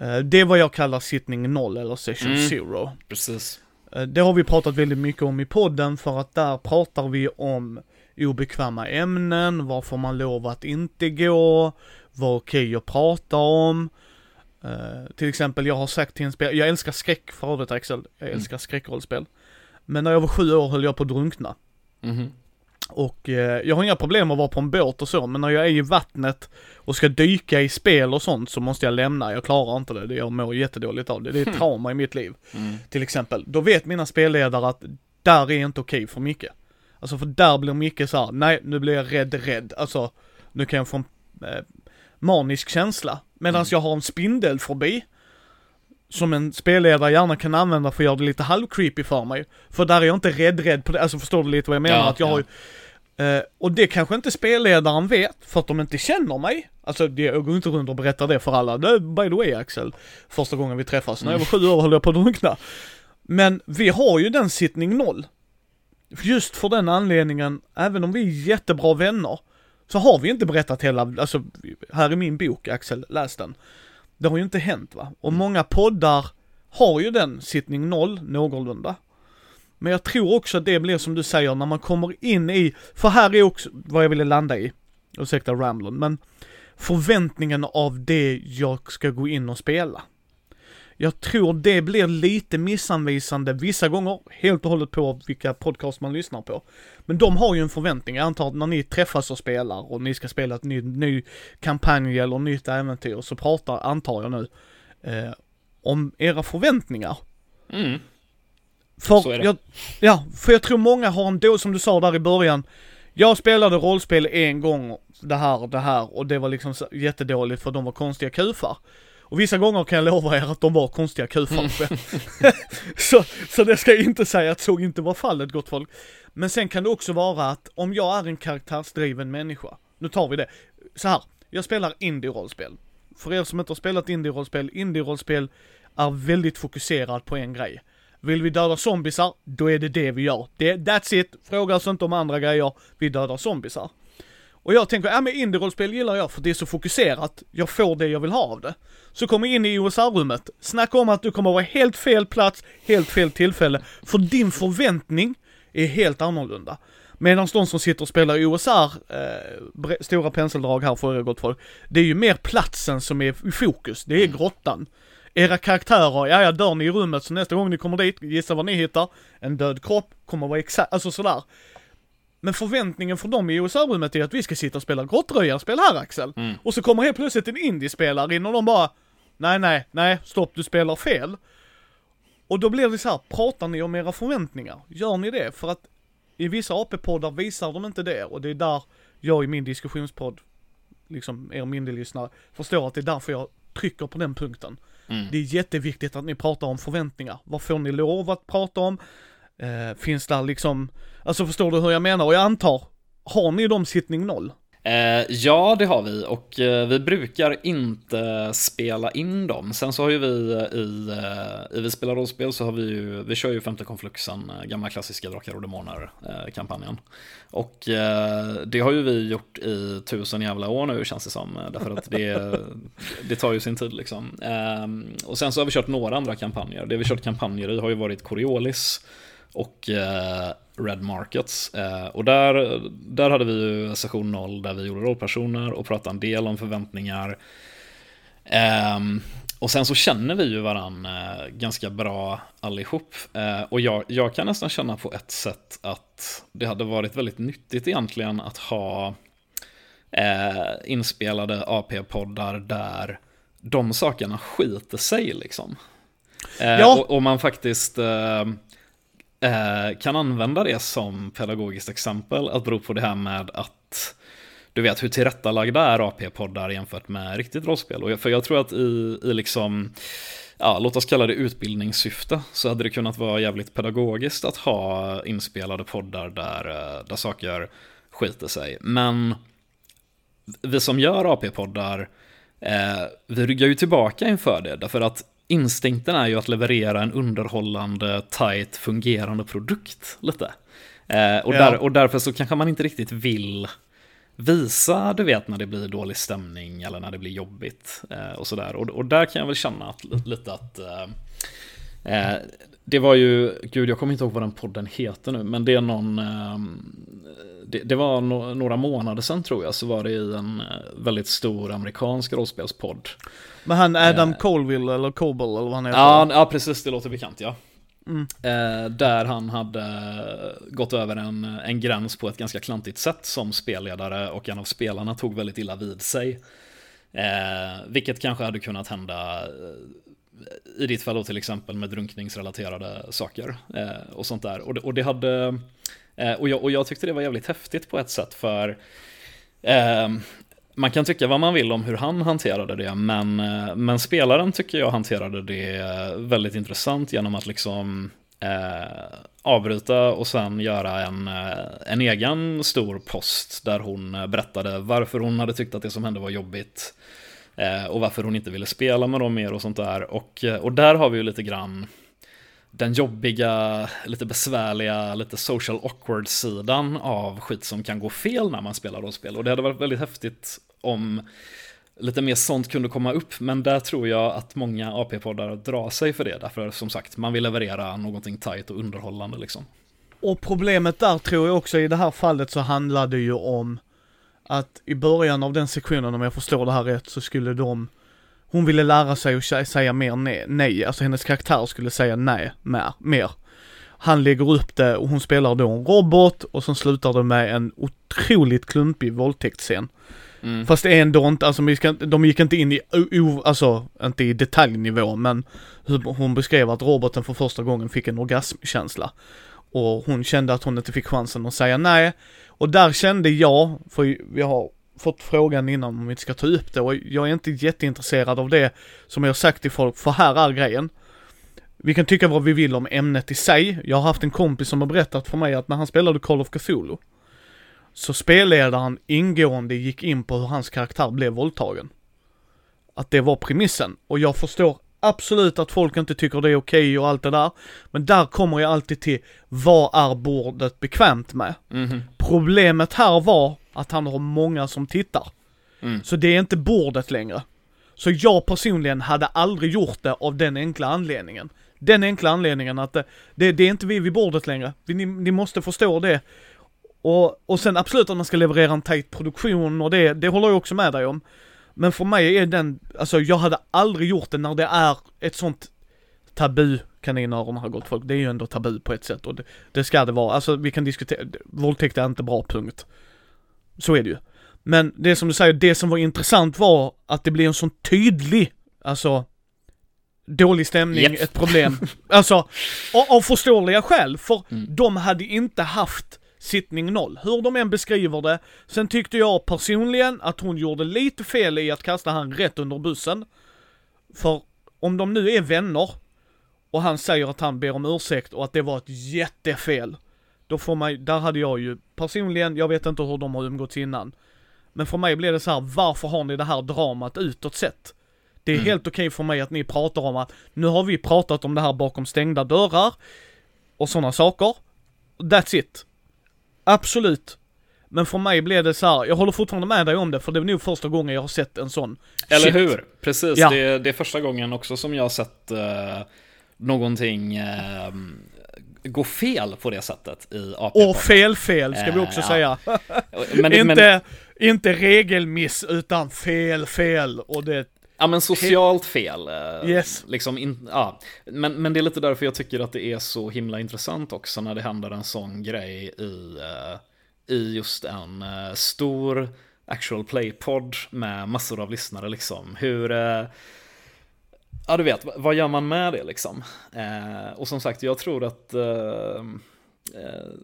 Eh, det är vad jag kallar sittning noll eller session Mm. zero. Precis. Eh, Det har vi pratat väldigt mycket om i podden för att där pratar vi om obekväma ämnen, vad får man lov att inte gå, vad är okej att prata om. Eh, till exempel, jag har sagt till en spel, jag älskar skräck för övrigt Axel, jag älskar skräckrollspel. Men när jag var sju år höll jag på att drunkna. Mhm. Och eh, jag har inga problem att vara på en båt och så, men när jag är i vattnet och ska dyka i spel och sånt så måste jag lämna, jag klarar inte det, jag mår jättedåligt av det. Det är ett trauma i mitt liv Mm. till exempel, då vet mina spelledare att där är inte okej för Micke. Alltså för där blir Micke så här: nej nu blir jag rädd, rädd. Alltså, nu kan jag få en eh, manisk känsla. Medan Mm. jag har en spindel förbi som en spelledare gärna kan använda för att göra det lite halvcreepy för mig. För där är jag inte rädd, rädd på det, alltså förstår du lite vad jag menar? Ja, att jag har ja. ju, eh, och det kanske inte spelledaren vet, för att de inte känner mig. Alltså jag går inte runt och berättar det för alla. Det, by the way Axel, första gången vi träffas, när jag var sju år höll jag på att drunkna. Men vi har ju den sittning noll. Just för den anledningen, även om vi är jättebra vänner, så har vi inte berättat hela, alltså här är min bok Axel, läs den. Det har ju inte hänt va. Och många poddar har ju den sittning noll någorlunda. Men jag tror också att det blir som du säger när man kommer in i, för här är också vad jag ville landa i. Ursäkta ramblon, men förväntningen av det jag ska gå in och spela. Jag tror det blir lite missanvisande vissa gånger, helt och hållet på vilka podcast man lyssnar på. Men de har ju en förväntning, jag antar att när ni träffas och spelar och ni ska spela ett ny, ny kampanj eller nytt äventyr så pratar, antar jag nu, eh, om era förväntningar. Mm. För jag, ja, för jag tror många har en då, som du sa där i början, jag spelade rollspel en gång, det här och det här, och det var liksom jättedåligt för de var konstiga kufar. Och vissa gånger kan jag lova er att de var konstiga kufar. så, så det ska jag inte säga att så inte var fallet gott folk. Men sen kan det också vara att om jag är en karaktärsdriven människa, nu tar vi det, så här, jag spelar indie-rollspel. För er som inte har spelat indie-rollspel, indie-rollspel är väldigt fokuserad på en grej. Vill vi döda zombisar, då är det det vi gör. Det, that's it. Fråga oss inte om andra grejer. Vi dödar zombisar. Och jag tänker, ja men indie-rollspel gillar jag för det är så fokuserat, jag får det jag vill ha av det. Så kommer in i OSR-rummet, snacka om att du kommer vara helt fel plats, helt fel tillfälle, för din förväntning är helt annorlunda. Medan de som sitter och spelar i OSR, eh, stora penseldrag här för er gott folk, det är ju mer platsen som är i fokus, det är grottan. Era karaktärer, ja ja dör ni i rummet så nästa gång ni kommer dit, gissa vad ni hittar? En död kropp, kommer vara exakt, alltså sådär. Men förväntningen för dem i OSR-rummet är att vi ska sitta och spela grottröjarspel här Axel. Mm. Och så kommer helt plötsligt en indiespelare in och de bara, nej nej, nej, stopp du spelar fel. Och då blir det så här, pratar ni om era förväntningar? Gör ni det? För att i vissa AP-poddar visar de inte det och det är där jag i min diskussionspodd, liksom er mindre förstår att det är därför jag trycker på den punkten. Mm. Det är jätteviktigt att ni pratar om förväntningar. Vad får ni lov att prata om? Eh, finns där liksom, alltså förstår du hur jag menar? Och jag antar, har ni dem sittning noll? Eh, ja, det har vi och eh, vi brukar inte spela in dem. Sen så har ju vi eh, i, eh, i Vi spelar rollspel så har vi ju, vi kör ju femte konfluxen, eh, gamla klassiska Drakar och Demoner-kampanjen. Eh, och eh, det har ju vi gjort i tusen jävla år nu känns det som, därför att det, det tar ju sin tid liksom. Ehm, och sen så har vi kört några andra kampanjer. Det vi kört kampanjer i har ju varit Coriolis och Red Markets. Eh, och där, där hade vi ju session 0 där vi gjorde rollpersoner och pratade en del om förväntningar. Eh, och sen så känner vi ju varann eh, ganska bra allihop. Eh, och jag, jag kan nästan känna på ett sätt att det hade varit väldigt nyttigt egentligen att ha eh, inspelade AP-poddar där de sakerna skiter sig liksom. Eh, Ja. och, och man faktiskt eh, eh, Eh, kan använda det som pedagogiskt exempel, att bero på det här med att du vet hur tillrättalagda är AP-poddar jämfört med riktigt rollspel. Och jag- för jag tror att i, i liksom, ja, låt oss kalla det utbildningssyfte, så hade det kunnat vara jävligt pedagogiskt att ha inspelade poddar där, eh, där saker skiter sig. Men vi som gör AP-poddar, eh, vi ryggar ju tillbaka inför det, därför att instinkten är ju att leverera en underhållande, tight, fungerande produkt lite. Eh, och, Ja. där, och därför så kanske man inte riktigt vill visa, du vet, när det blir dålig stämning eller när det blir jobbigt eh, och sådär. Och, och där kan jag väl känna att, lite att eh, eh, det var ju, gud jag kommer inte ihåg vad den podden heter nu, men det är någon, eh, det, det var no, några månader sedan tror jag, så var det i en eh, väldigt stor amerikansk rollspelspodd. Men han Adam Colville eller Coble eller vad han heter? Ja, ja, precis, det låter bekant ja. Mm. Eh, där han hade gått över en, en gräns på ett ganska klantigt sätt som spelledare och en av spelarna tog väldigt illa vid sig. Eh, vilket kanske hade kunnat hända eh, i ditt fall då till exempel med drunkningsrelaterade saker eh, och sånt där. Och det, och det hade, eh, och, jag, och jag tyckte det var jävligt häftigt på ett sätt för eh, man kan tycka vad man vill om hur han hanterade det, men, eh, men spelaren tycker jag hanterade det väldigt intressant genom att liksom eh, avbryta och sen göra en, eh, en egen stor post där hon eh, berättade varför hon hade tyckt att det som hände var jobbigt Eh, och varför hon inte ville spela med dem mer och sånt där. Och, eh, och där har vi ju lite grann den jobbiga, lite besvärliga, lite social awkward-sidan av skit som kan gå fel när man spelar rollspel. Och det hade varit väldigt häftigt om lite mer sånt kunde komma upp, men där tror jag att många AP-poddar drar sig för det, därför som sagt, man vill leverera någonting tight och underhållande liksom. Och problemet där tror jag också i det här fallet så handlar det ju om att i början av den sektionen, om jag förstår det här rätt, så skulle de hon ville lära sig att sä- säga mer nej, nej, alltså hennes karaktär skulle säga nej mer, mer. Han lägger upp det och hon spelar då en robot och så slutar det med en otroligt klumpig våldtäktsscen. Mm. Fast ändå inte, alltså de gick inte in i, o, alltså inte i detaljnivå men hur hon beskrev att roboten för första gången fick en orgasmkänsla. Och hon kände att hon inte fick chansen att säga nej. Och där kände jag, för vi har fått frågan innan om vi inte ska ta upp det och jag är inte jätteintresserad av det som jag har sagt till folk, för här är grejen. Vi kan tycka vad vi vill om ämnet i sig. Jag har haft en kompis som har berättat för mig att när han spelade Call of Cthulhu så spelledaren ingående gick in på hur hans karaktär blev våldtagen. Att det var premissen. Och jag förstår absolut att folk inte tycker det är okej och allt det där. Men där kommer jag alltid till, vad är bordet bekvämt med? Mhm. Problemet här var att han har många som tittar. Mm. Så det är inte bordet längre. Så jag personligen hade aldrig gjort det av den enkla anledningen. Den enkla anledningen att det, det, det är inte vi vid bordet längre. Vi, ni, ni måste förstå det. Och, och sen absolut att man ska leverera en tight produktion och det, det håller jag också med dig om. Men för mig är den, alltså jag hade aldrig gjort det när det är ett sånt tabu, kaninöron har gått folk, det är ju ändå tabu på ett sätt och det, det ska det vara. Alltså vi kan diskutera, våldtäkt är inte bra, punkt. Så är det ju. Men det som du säger, det som var intressant var att det blev en sån tydlig, alltså dålig stämning, Japp. ett problem. Alltså, av, av förståeliga skäl, för Mm. de hade inte haft sittning noll. Hur de än beskriver det. Sen tyckte jag personligen att hon gjorde lite fel i att kasta han rätt under bussen. För om de nu är vänner och han säger att han ber om ursäkt och att det var ett jättefel. Då får man, där hade jag ju personligen, jag vet inte hur de har umgåtts innan. Men för mig blev det så här, varför har ni det här dramat utåt sett? Det är Mm. helt okej för mig att ni pratar om att nu har vi pratat om det här bakom stängda dörrar och sådana saker. That's it. Absolut. Men för mig blev det så här, jag håller fortfarande med dig om det, för det är nog första gången jag har sett en sån. Eller shit. hur? Precis, Ja. det, det är första gången också som jag har sett eh, någonting eh, gå fel på det sättet i AP. Och fel fel ska vi Eh, också ja. säga. men, inte, men, inte regelmiss utan fel fel och det, ja, men socialt fel. eh, Yes. Liksom in, ja. men, men det är lite därför jag tycker att det är så himla intressant också när det händer en sån grej i, eh, i just en eh, stor actual play-podd med massor av lyssnare liksom. Hur... Ja, du vet, vad gör man med det liksom? Och som sagt, jag tror att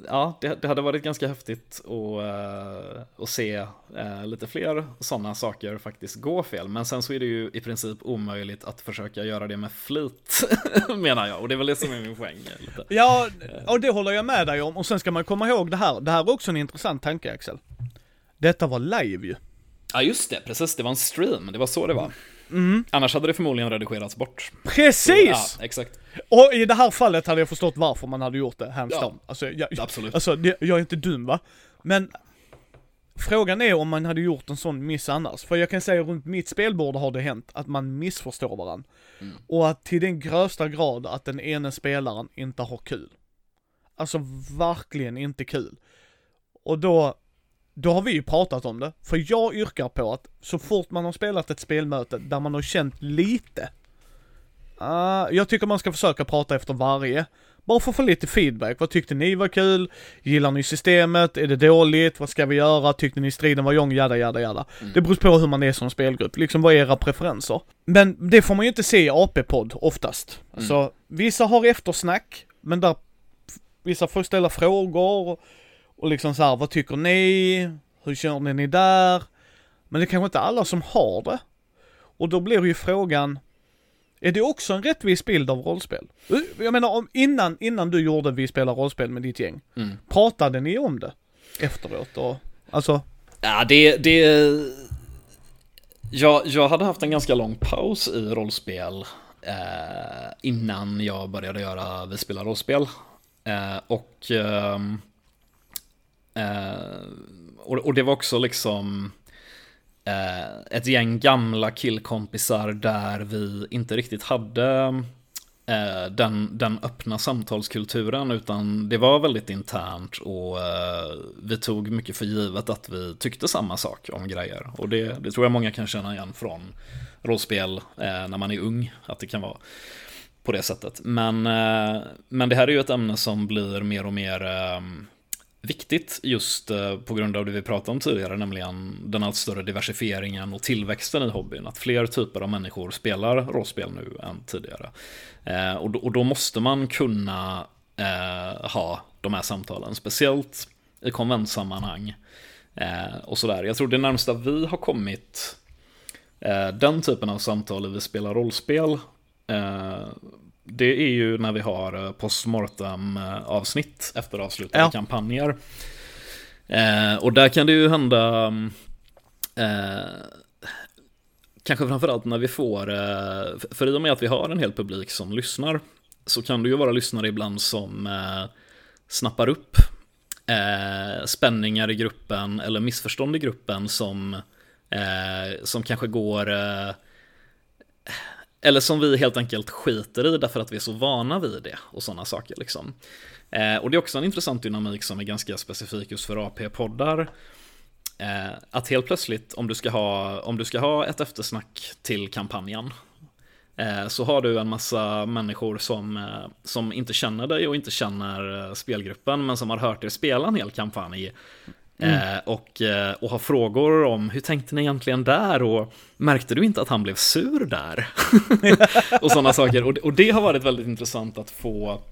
ja, det, det hade varit ganska häftigt att, eh, att se eh, lite fler sådana saker faktiskt gå fel. Men sen så är det ju i princip omöjligt att försöka göra det med flit, menar jag. Och det är väl det som är min poäng. Lite. ja, och det håller jag med dig om. Och sen ska man komma ihåg det här, det här är också en intressant tanke Axel. Detta var live ju. Ja, just det, precis. Det var en stream, det var så det var. Mm. Annars hade det förmodligen redigerats bort. Precis! Ja, exakt. Och i det här fallet hade jag förstått varför man hade gjort det, hands Ja. down. Alltså, jag, Absolut. alltså det, jag är inte dum va? Men frågan är om man hade gjort en sån miss annars. För jag kan säga runt mitt spelbord har det hänt att man missförstår varandra. Mm. Och att till den grövsta grad att den ene spelaren inte har kul. Alltså verkligen inte kul. Och då, då har vi ju pratat om det. För jag yrkar på att så fort man har spelat ett spelmöte där man har känt lite Ah, jag tycker man ska försöka prata efter varje. Bara för att få lite feedback. Vad tyckte ni var kul? Gillar ni systemet? Är det dåligt? Vad ska vi göra? Tyckte ni striden var lång? Jada, jada, jada. Det beror på hur man är som spelgrupp. Liksom vad är era preferenser? Men det får man ju inte se i AP-podd oftast. Alltså, vissa har eftersnack, men där vissa får ställa frågor och, och liksom så här, vad tycker ni? Hur känner ni där? Men det är kanske inte alla som har det. Och då blir ju frågan, är det också en rättvis bild av rollspel? Jag menar om innan, innan du gjorde Vi spelar rollspel med ditt gäng, Mm. pratade ni om det efteråt och, alltså, Ja, det... det... Jag, jag hade haft en ganska lång paus i rollspel eh, innan jag började göra Vi spelar rollspel. Eh, och, ehm, eh, och, och det var också liksom Eh, ett gäng gamla killkompisar där vi inte riktigt hade eh, den, den öppna samtalskulturen utan det var väldigt internt och eh, vi tog mycket för givet att vi tyckte samma sak om grejer. Och det, det tror jag många kan känna igen från rollspel eh, när man är ung, att det kan vara på det sättet. Men, eh, men det här är ju ett ämne som blir mer och mer eh, viktigt just eh, på grund av det vi pratade om tidigare, nämligen den allt större diversifieringen och tillväxten i hobbyn. Att fler typer av människor spelar rollspel nu än tidigare. Eh, och, då, och då måste man kunna eh, ha de här samtalen, speciellt i konventsammanhang. Eh, och sådär. Jag tror det närmsta vi har kommit eh, den typen av samtal i vi spelar rollspel eh, det är ju när vi har eh, postmortem eh, avsnitt efter avslutade Ja. kampanjer. Eh, och där kan det ju hända eh, kanske framförallt när vi får, eh, för i och med att vi har en hel publik som lyssnar, så kan det ju vara lyssnare ibland som eh, snappar upp eh, spänningar i gruppen eller missförstånd i gruppen som, som kanske går eller som vi helt enkelt skiter i därför att vi är så vana vid det och sådana saker liksom. Eh, och det är också en intressant dynamik som är ganska specifik just för AP-poddar. Eh, att helt plötsligt om du, ska ha, om du ska ha ett eftersnack till kampanjen eh, så har du en massa människor som, eh, som inte känner dig och inte känner eh, spelgruppen men som har hört er spela en hel kampanj Mm. Eh, och, eh, och har frågor om hur tänkte ni egentligen där och märkte du inte att han blev sur där? och sådana saker. Och, och, det har varit väldigt intressant att få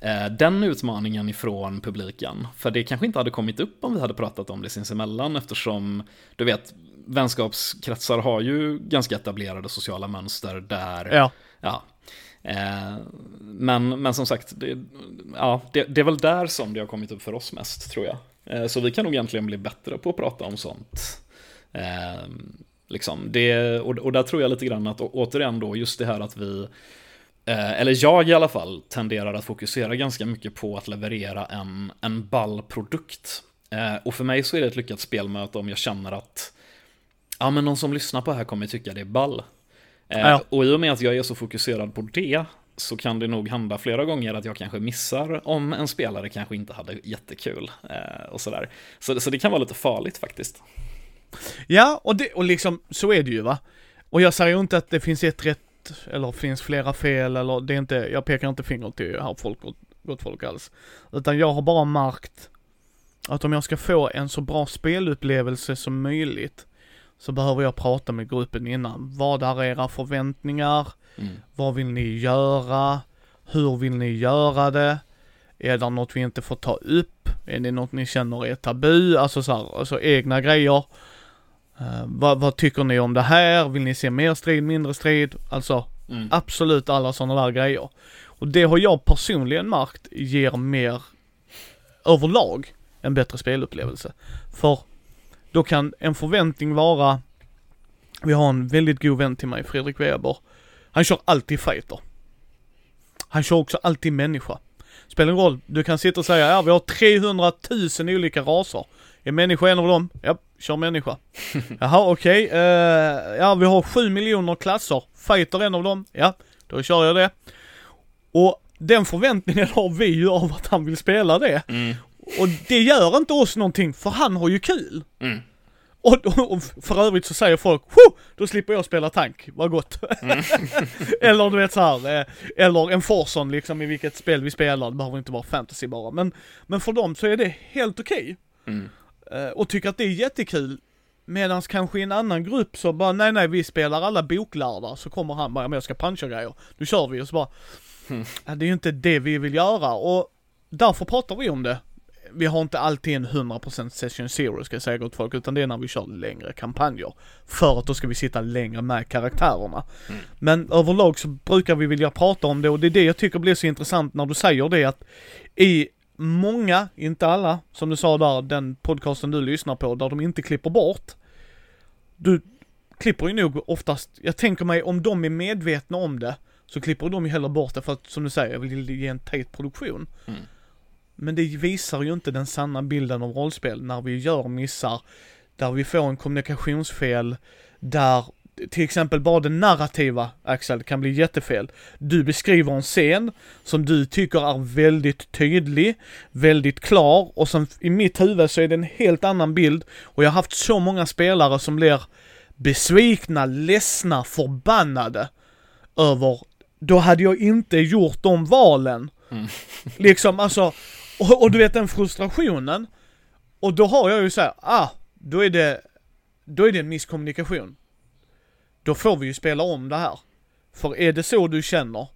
eh, den utmaningen ifrån publiken. För det kanske inte hade kommit upp om vi hade pratat om det sinsemellan eftersom du vet vänskapskretsar har ju ganska etablerade sociala mönster där ja. Ja, men, men som sagt, det, ja, det, det, är väl där som det har kommit upp för oss mest, tror jag. Eh, så vi kan nog egentligen bli bättre på att prata om sånt. Eh, liksom det, och, där tror jag lite grann att återigen då just det här att vi eh, eller jag i alla fall tenderar att fokusera ganska mycket på att leverera en, en ball produkt. Och för mig så är det ett lyckat spelmöte om jag känner att ja, men någon som lyssnar på det här kommer tycka det är ball. Ja. Och i och med att jag är så fokuserad på det så kan det nog hända flera gånger att jag kanske missar om en spelare kanske inte hade jättekul eh, och sådär. Så, så det kan vara lite farligt faktiskt. Ja, och, det, och liksom så är det ju va. Och jag säger ju inte att det finns ett rätt eller finns flera fel eller det är inte, jag pekar inte finger till här folk, gott folk alls. Utan jag har bara märkt att om jag ska få en så bra spelupplevelse som möjligt så behöver jag prata med gruppen innan. Vad är era förväntningar? Mm. Vad vill ni göra? Hur vill ni göra det? Är det något vi inte får ta upp? Är det något ni känner är tabu? Alltså så här, alltså egna grejer. Uh, vad, vad, tycker ni om det här? Vill ni se mer strid, mindre strid? Alltså mm. absolut alla sådana där grejer. Och det har jag personligen märkt ger mer överlag en bättre spelupplevelse. För då kan en förväntning vara, vi har en väldigt god vän till mig, Fredrik Weber. Han kör alltid fighter. Han kör också alltid människa. Spelar ingen roll, du kan sitta och säga ja vi har 300 000 olika raser. Är människa en av dem? Ja, kör människa. Jaha okej, okay. uh, eh, ja vi har 7 miljoner klasser. Fighter en av dem? Ja, då kör jag det. Och den förväntningen har vi ju av att han vill spela det. Mm. Och det gör inte oss någonting, för han har ju kul. Mm. Och, och, för övrigt så säger folk, då slipper jag spela tank, vad gott. Mm. eller du vet så här, eh, eller en Forson liksom i vilket spel vi spelar, det behöver inte vara fantasy bara. Men, men för dem så är det helt okej. Okay. Mm. Uh, och tycker att det är jättekul. Medan kanske i en annan grupp så bara, nej nej vi spelar alla boklärda, så kommer han bara, men jag ska puncha grejer. Nu kör vi och så bara, mm. det är ju inte det vi vill göra och därför pratar vi om det vi har inte alltid en 100% session zero ska jag säga gott folk, utan det är när vi kör längre kampanjer. För att då ska vi sitta längre med karaktärerna. Mm. Men överlag så brukar vi vilja prata om det och det är det jag tycker blir så intressant när du säger det att i många, inte alla, som du sa där, den podcasten du lyssnar på, där de inte klipper bort. Du klipper ju nog oftast, jag tänker mig om de är medvetna om det, så klipper de ju hellre bort det för att, som du säger, jag vill ge en tight produktion. Mm. Men det visar ju inte den sanna bilden av rollspel när vi gör missar, där vi får en kommunikationsfel, där till exempel bara det narrativa, Axel, kan bli jättefel. Du beskriver en scen som du tycker är väldigt tydlig, väldigt klar och som i mitt huvud så är det en helt annan bild och jag har haft så många spelare som blir besvikna, ledsna, förbannade över då hade jag inte gjort de valen. Mm. liksom alltså, och, och du vet den frustrationen. Och då har jag ju såhär, ah, då är det, då är det en misskommunikation. Då får vi ju spela om det här. För är det så du känner,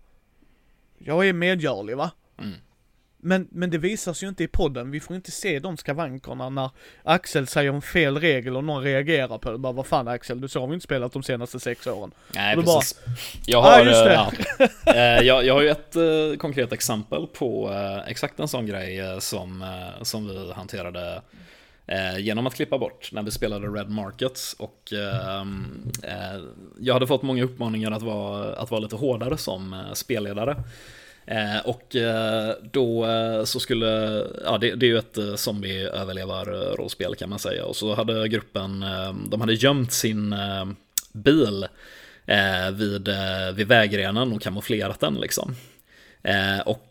jag är medgörlig va? Mm. Men, men det visas ju inte i podden, vi får inte se de skavankerna när Axel säger en fel regel och någon reagerar på det. Bara vad fan Axel, du så har vi inte spelat de senaste sex åren. Nej precis. Bara, jag har, ah, just det. Ja, eh, jag, jag har ju ett uh, konkret exempel på uh, exakt en sån grej uh, som, som vi hanterade Eh, genom att klippa bort när vi spelade Red Markets. Och eh, eh, jag hade fått många uppmaningar att vara, att vara lite hårdare som eh, spelledare. Eh, och eh, då eh, så skulle, ja det, det är ju ett zombie-överlevar-rollspel kan man säga. Och så hade gruppen, de hade gömt sin bil vid, vid vägrenen och kamouflerat den liksom. och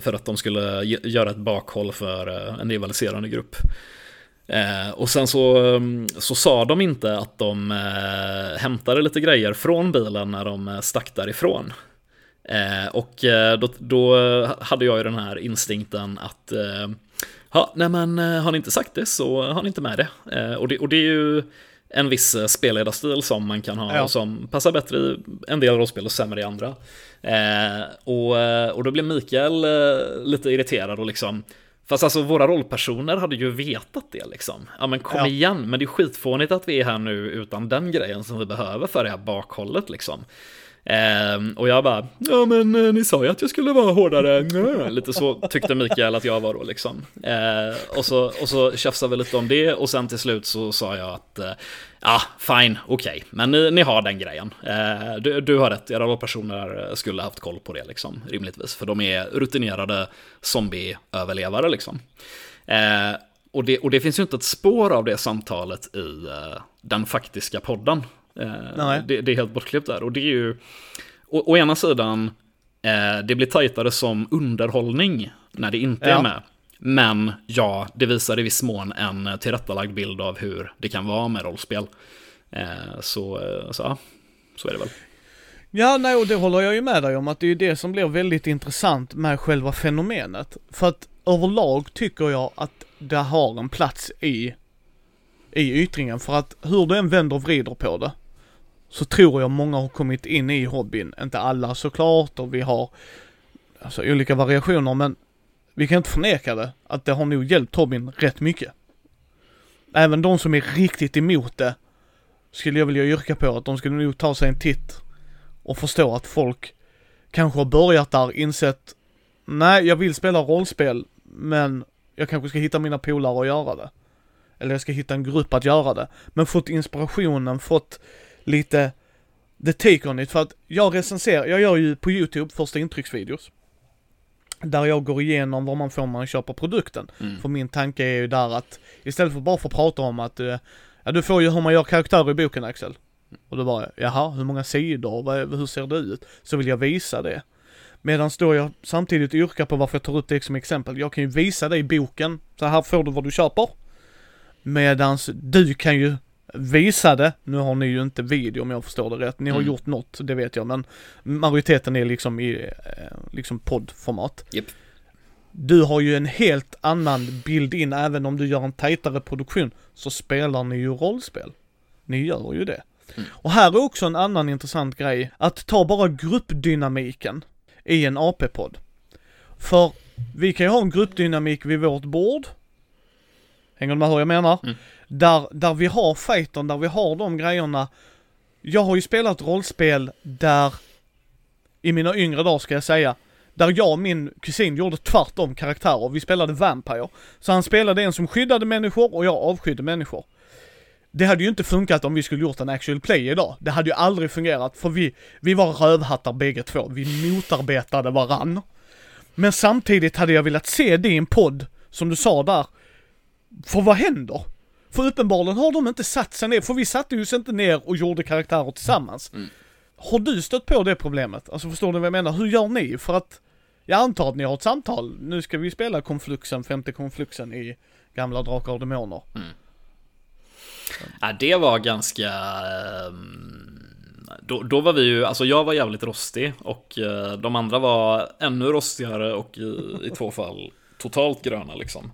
för att de skulle göra ett bakhåll för en rivaliserande grupp. Och sen så, mm, så sa de inte att de hämtade lite grejer från bilen när de stack därifrån. Eh, och eh, då, då, hade jag ju den här instinkten att eh, ja, nej men har ni inte sagt det så har ni inte med det. och, det och det är ju en viss spelledarstil som man kan ha ja. som passar bättre i en del rollspel och sämre i andra. och, och då blev Mikael lite irriterad och liksom Fast alltså våra rollpersoner hade ju vetat det liksom. Ja men kom ja. igen, men det är skitfånigt att vi är här nu utan den grejen som vi behöver för det här bakhållet liksom. Eh, och jag bara, ja men eh, ni sa ju att jag skulle vara hårdare. Lite så tyckte Mikael att jag var då liksom. Eh, och, så, och så tjafsade vi lite om det och sen till slut så sa jag att eh, ja, fine, okej, okay. men ni, ni, har den grejen. Eh, du, du, har rätt, era personer skulle haft koll på det liksom, rimligtvis. För de är rutinerade zombieöverlevare liksom. Eh, och det, och det, finns ju inte ett spår av det samtalet i eh, den faktiska podden. Eh, det, det, är helt bortklippt där. Och det är ju, å, å ena sidan, eh, det blir tajtare som underhållning när det inte ja. är med. Men ja, det visar i viss mån en tillrättalagd bild av hur det kan vara med rollspel. Eh, så, så ja, så är det väl. Ja, nej, och det håller jag ju med dig om att det är det som blir väldigt intressant med själva fenomenet. För att överlag tycker jag att det har en plats i, i ytringen. För att hur du än vänder och vrider på det, så tror jag många har kommit in i hobbyn. Inte alla såklart och vi har alltså olika variationer men vi kan inte förneka det, att det har nog hjälpt hobbyn rätt mycket. Även de som är riktigt emot det skulle jag vilja yrka på att de skulle nog ta sig en titt och förstå att folk kanske har börjat där, insett nej, jag vill spela rollspel, men jag kanske ska hitta mina polare och göra det. Eller jag ska hitta en grupp att göra det. Men fått inspirationen, fått lite the take on it. För att jag recenserar, jag gör ju på YouTube första intrycksvideos. Där jag går igenom vad man får om man köper produkten. Mm. För min tanke är ju där att istället för bara få prata om att eh, ja du får ju hur man gör karaktärer i boken Axel. Och då bara, jaha, hur många sidor, hur ser det ut? Så vill jag visa det. Medan då jag samtidigt yrkar på varför jag tar upp det som exempel. Jag kan ju visa det i boken, så här får du vad du köper. Medans du kan ju visade, nu har ni ju inte video om jag förstår det rätt, ni har mm. gjort något, det vet jag, men majoriteten är liksom i eh, liksom poddformat. Yep. Du har ju en helt annan bild in, även om du gör en tajtare produktion, så spelar ni ju rollspel. Ni gör ju det. Mm. Och här är också en annan intressant grej, att ta bara gruppdynamiken i en AP-podd. För vi kan ju ha en gruppdynamik vid vårt bord. Hänger du med hur jag menar? Mm. Där, där vi har fighten, där vi har de grejerna. Jag har ju spelat rollspel där, i mina yngre dagar ska jag säga, där jag och min kusin gjorde tvärtom karaktärer. Vi spelade Vampire. Så han spelade en som skyddade människor och jag avskydde människor. Det hade ju inte funkat om vi skulle gjort en actual play idag. Det hade ju aldrig fungerat för vi, vi var rövhattar bägge två. Vi motarbetade varann. Men samtidigt hade jag velat se din podd, som du sa där. För vad händer? För uppenbarligen har de inte satt sig ner, för vi satte oss inte ner och gjorde karaktärer tillsammans. Mm. Har du stött på det problemet? Alltså förstår du vad jag menar? Hur gör ni? För att jag antar att ni har ett samtal. Nu ska vi spela konfluxen, femte konfluxen i gamla Drakar och Demoner. Mm. Ja, det var ganska... Ehm, då, då, var vi ju, alltså jag var jävligt rostig och eh, de andra var ännu rostigare och i, i två fall totalt gröna liksom.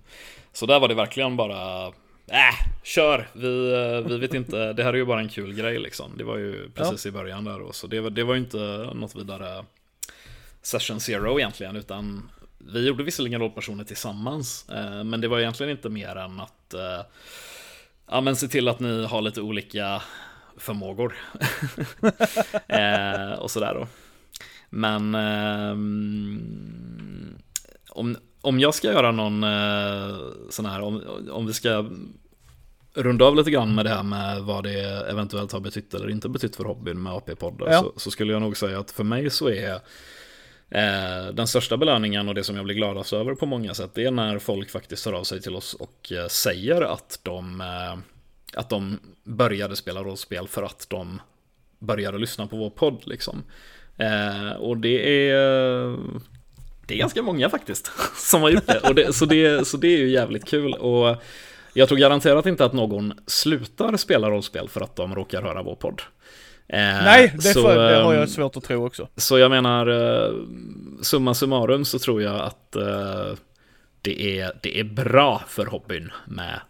Så där var det verkligen bara Äh, kör! Vi, eh, vi vet inte, det här är ju bara en kul grej liksom. Det var ju precis ja. i början där och så det, det var ju inte något vidare session zero egentligen, utan vi gjorde visserligen rollpersoner tillsammans, eh, men det var egentligen inte mer än att eh, ja, men se till att ni har lite olika förmågor. och sådär då. Men ehm, om, om jag ska göra någon eh, sån här, om, om vi ska runda av lite grann med det här med vad det eventuellt har betytt eller inte betytt för hobbyn med AP-poddar Ja. så, så skulle jag nog säga att för mig så är eh, den största belöningen och det som jag blir gladast över på många sätt det är när folk faktiskt hör av sig till oss och eh, säger att de, eh, att de började spela rollspel för att de började lyssna på vår podd liksom. Eh, och det är det är ganska många faktiskt som har gjort det. Och det så, det. så det är ju jävligt kul. Och jag tror garanterat inte att någon slutar spela rollspel för att de råkar höra vår podd. Eh, Nej, det, så, får, det har jag ehm, svårt att tro också. Så jag menar, eh, summa summarum så tror jag att eh, det, är, det är bra för hobbyn med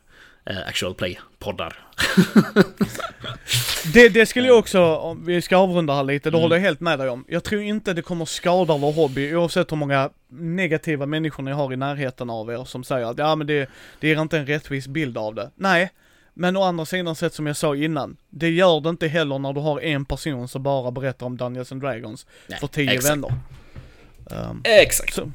eh, actual play-poddar. Det, det skulle jag också, om vi ska avrunda här lite, det håller jag helt med dig om. Jag tror inte det kommer skada vår hobby oavsett hur många negativa människor ni har i närheten av er som säger att ja men det, det ger inte en rättvis bild av det. Nej, men å andra sidan sett som jag sa innan, det gör det inte heller när du har en person som bara berättar om Dungeons and Dragons Nej, för tio exakt. vänner. Ehm, Exakt. så,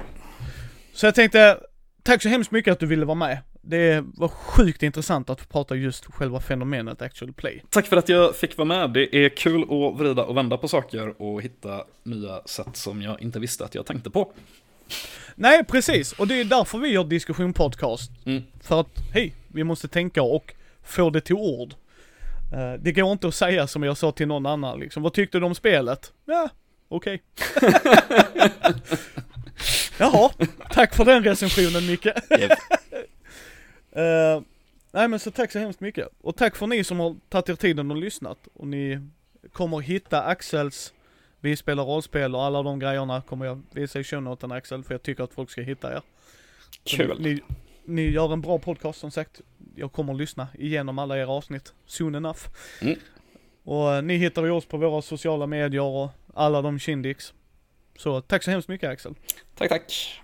så jag tänkte, tack så hemskt mycket att du ville vara med. Det var sjukt intressant att få prata just själva fenomenet actual play. Tack för att jag fick vara med. Det är kul att vrida och vända på saker och hitta nya sätt som jag inte visste att jag tänkte på. Nej, precis. Och det är därför vi gör diskussion podcast. Mm. För att, hej, vi måste tänka och få det till ord. Eh, det går inte att säga som jag sa till någon annan liksom. Vad tyckte du om spelet? Ja, okej. Jaha, tack för den recensionen Micke. Eh, nej men så tack så hemskt mycket. Och tack för ni som har tagit er tiden och lyssnat. Och ni kommer hitta Axels Vi spelar rollspel och alla de grejerna kommer jag visa i shownoten Axel, för jag tycker att folk ska hitta er. Kul. Ni, ni gör en bra podcast som sagt. Jag kommer att lyssna igenom alla era avsnitt, soon enough. Mm. Och eh, ni hittar ju oss på våra sociala medier och alla de kindix. Så tack så hemskt mycket Axel. Tack, tack.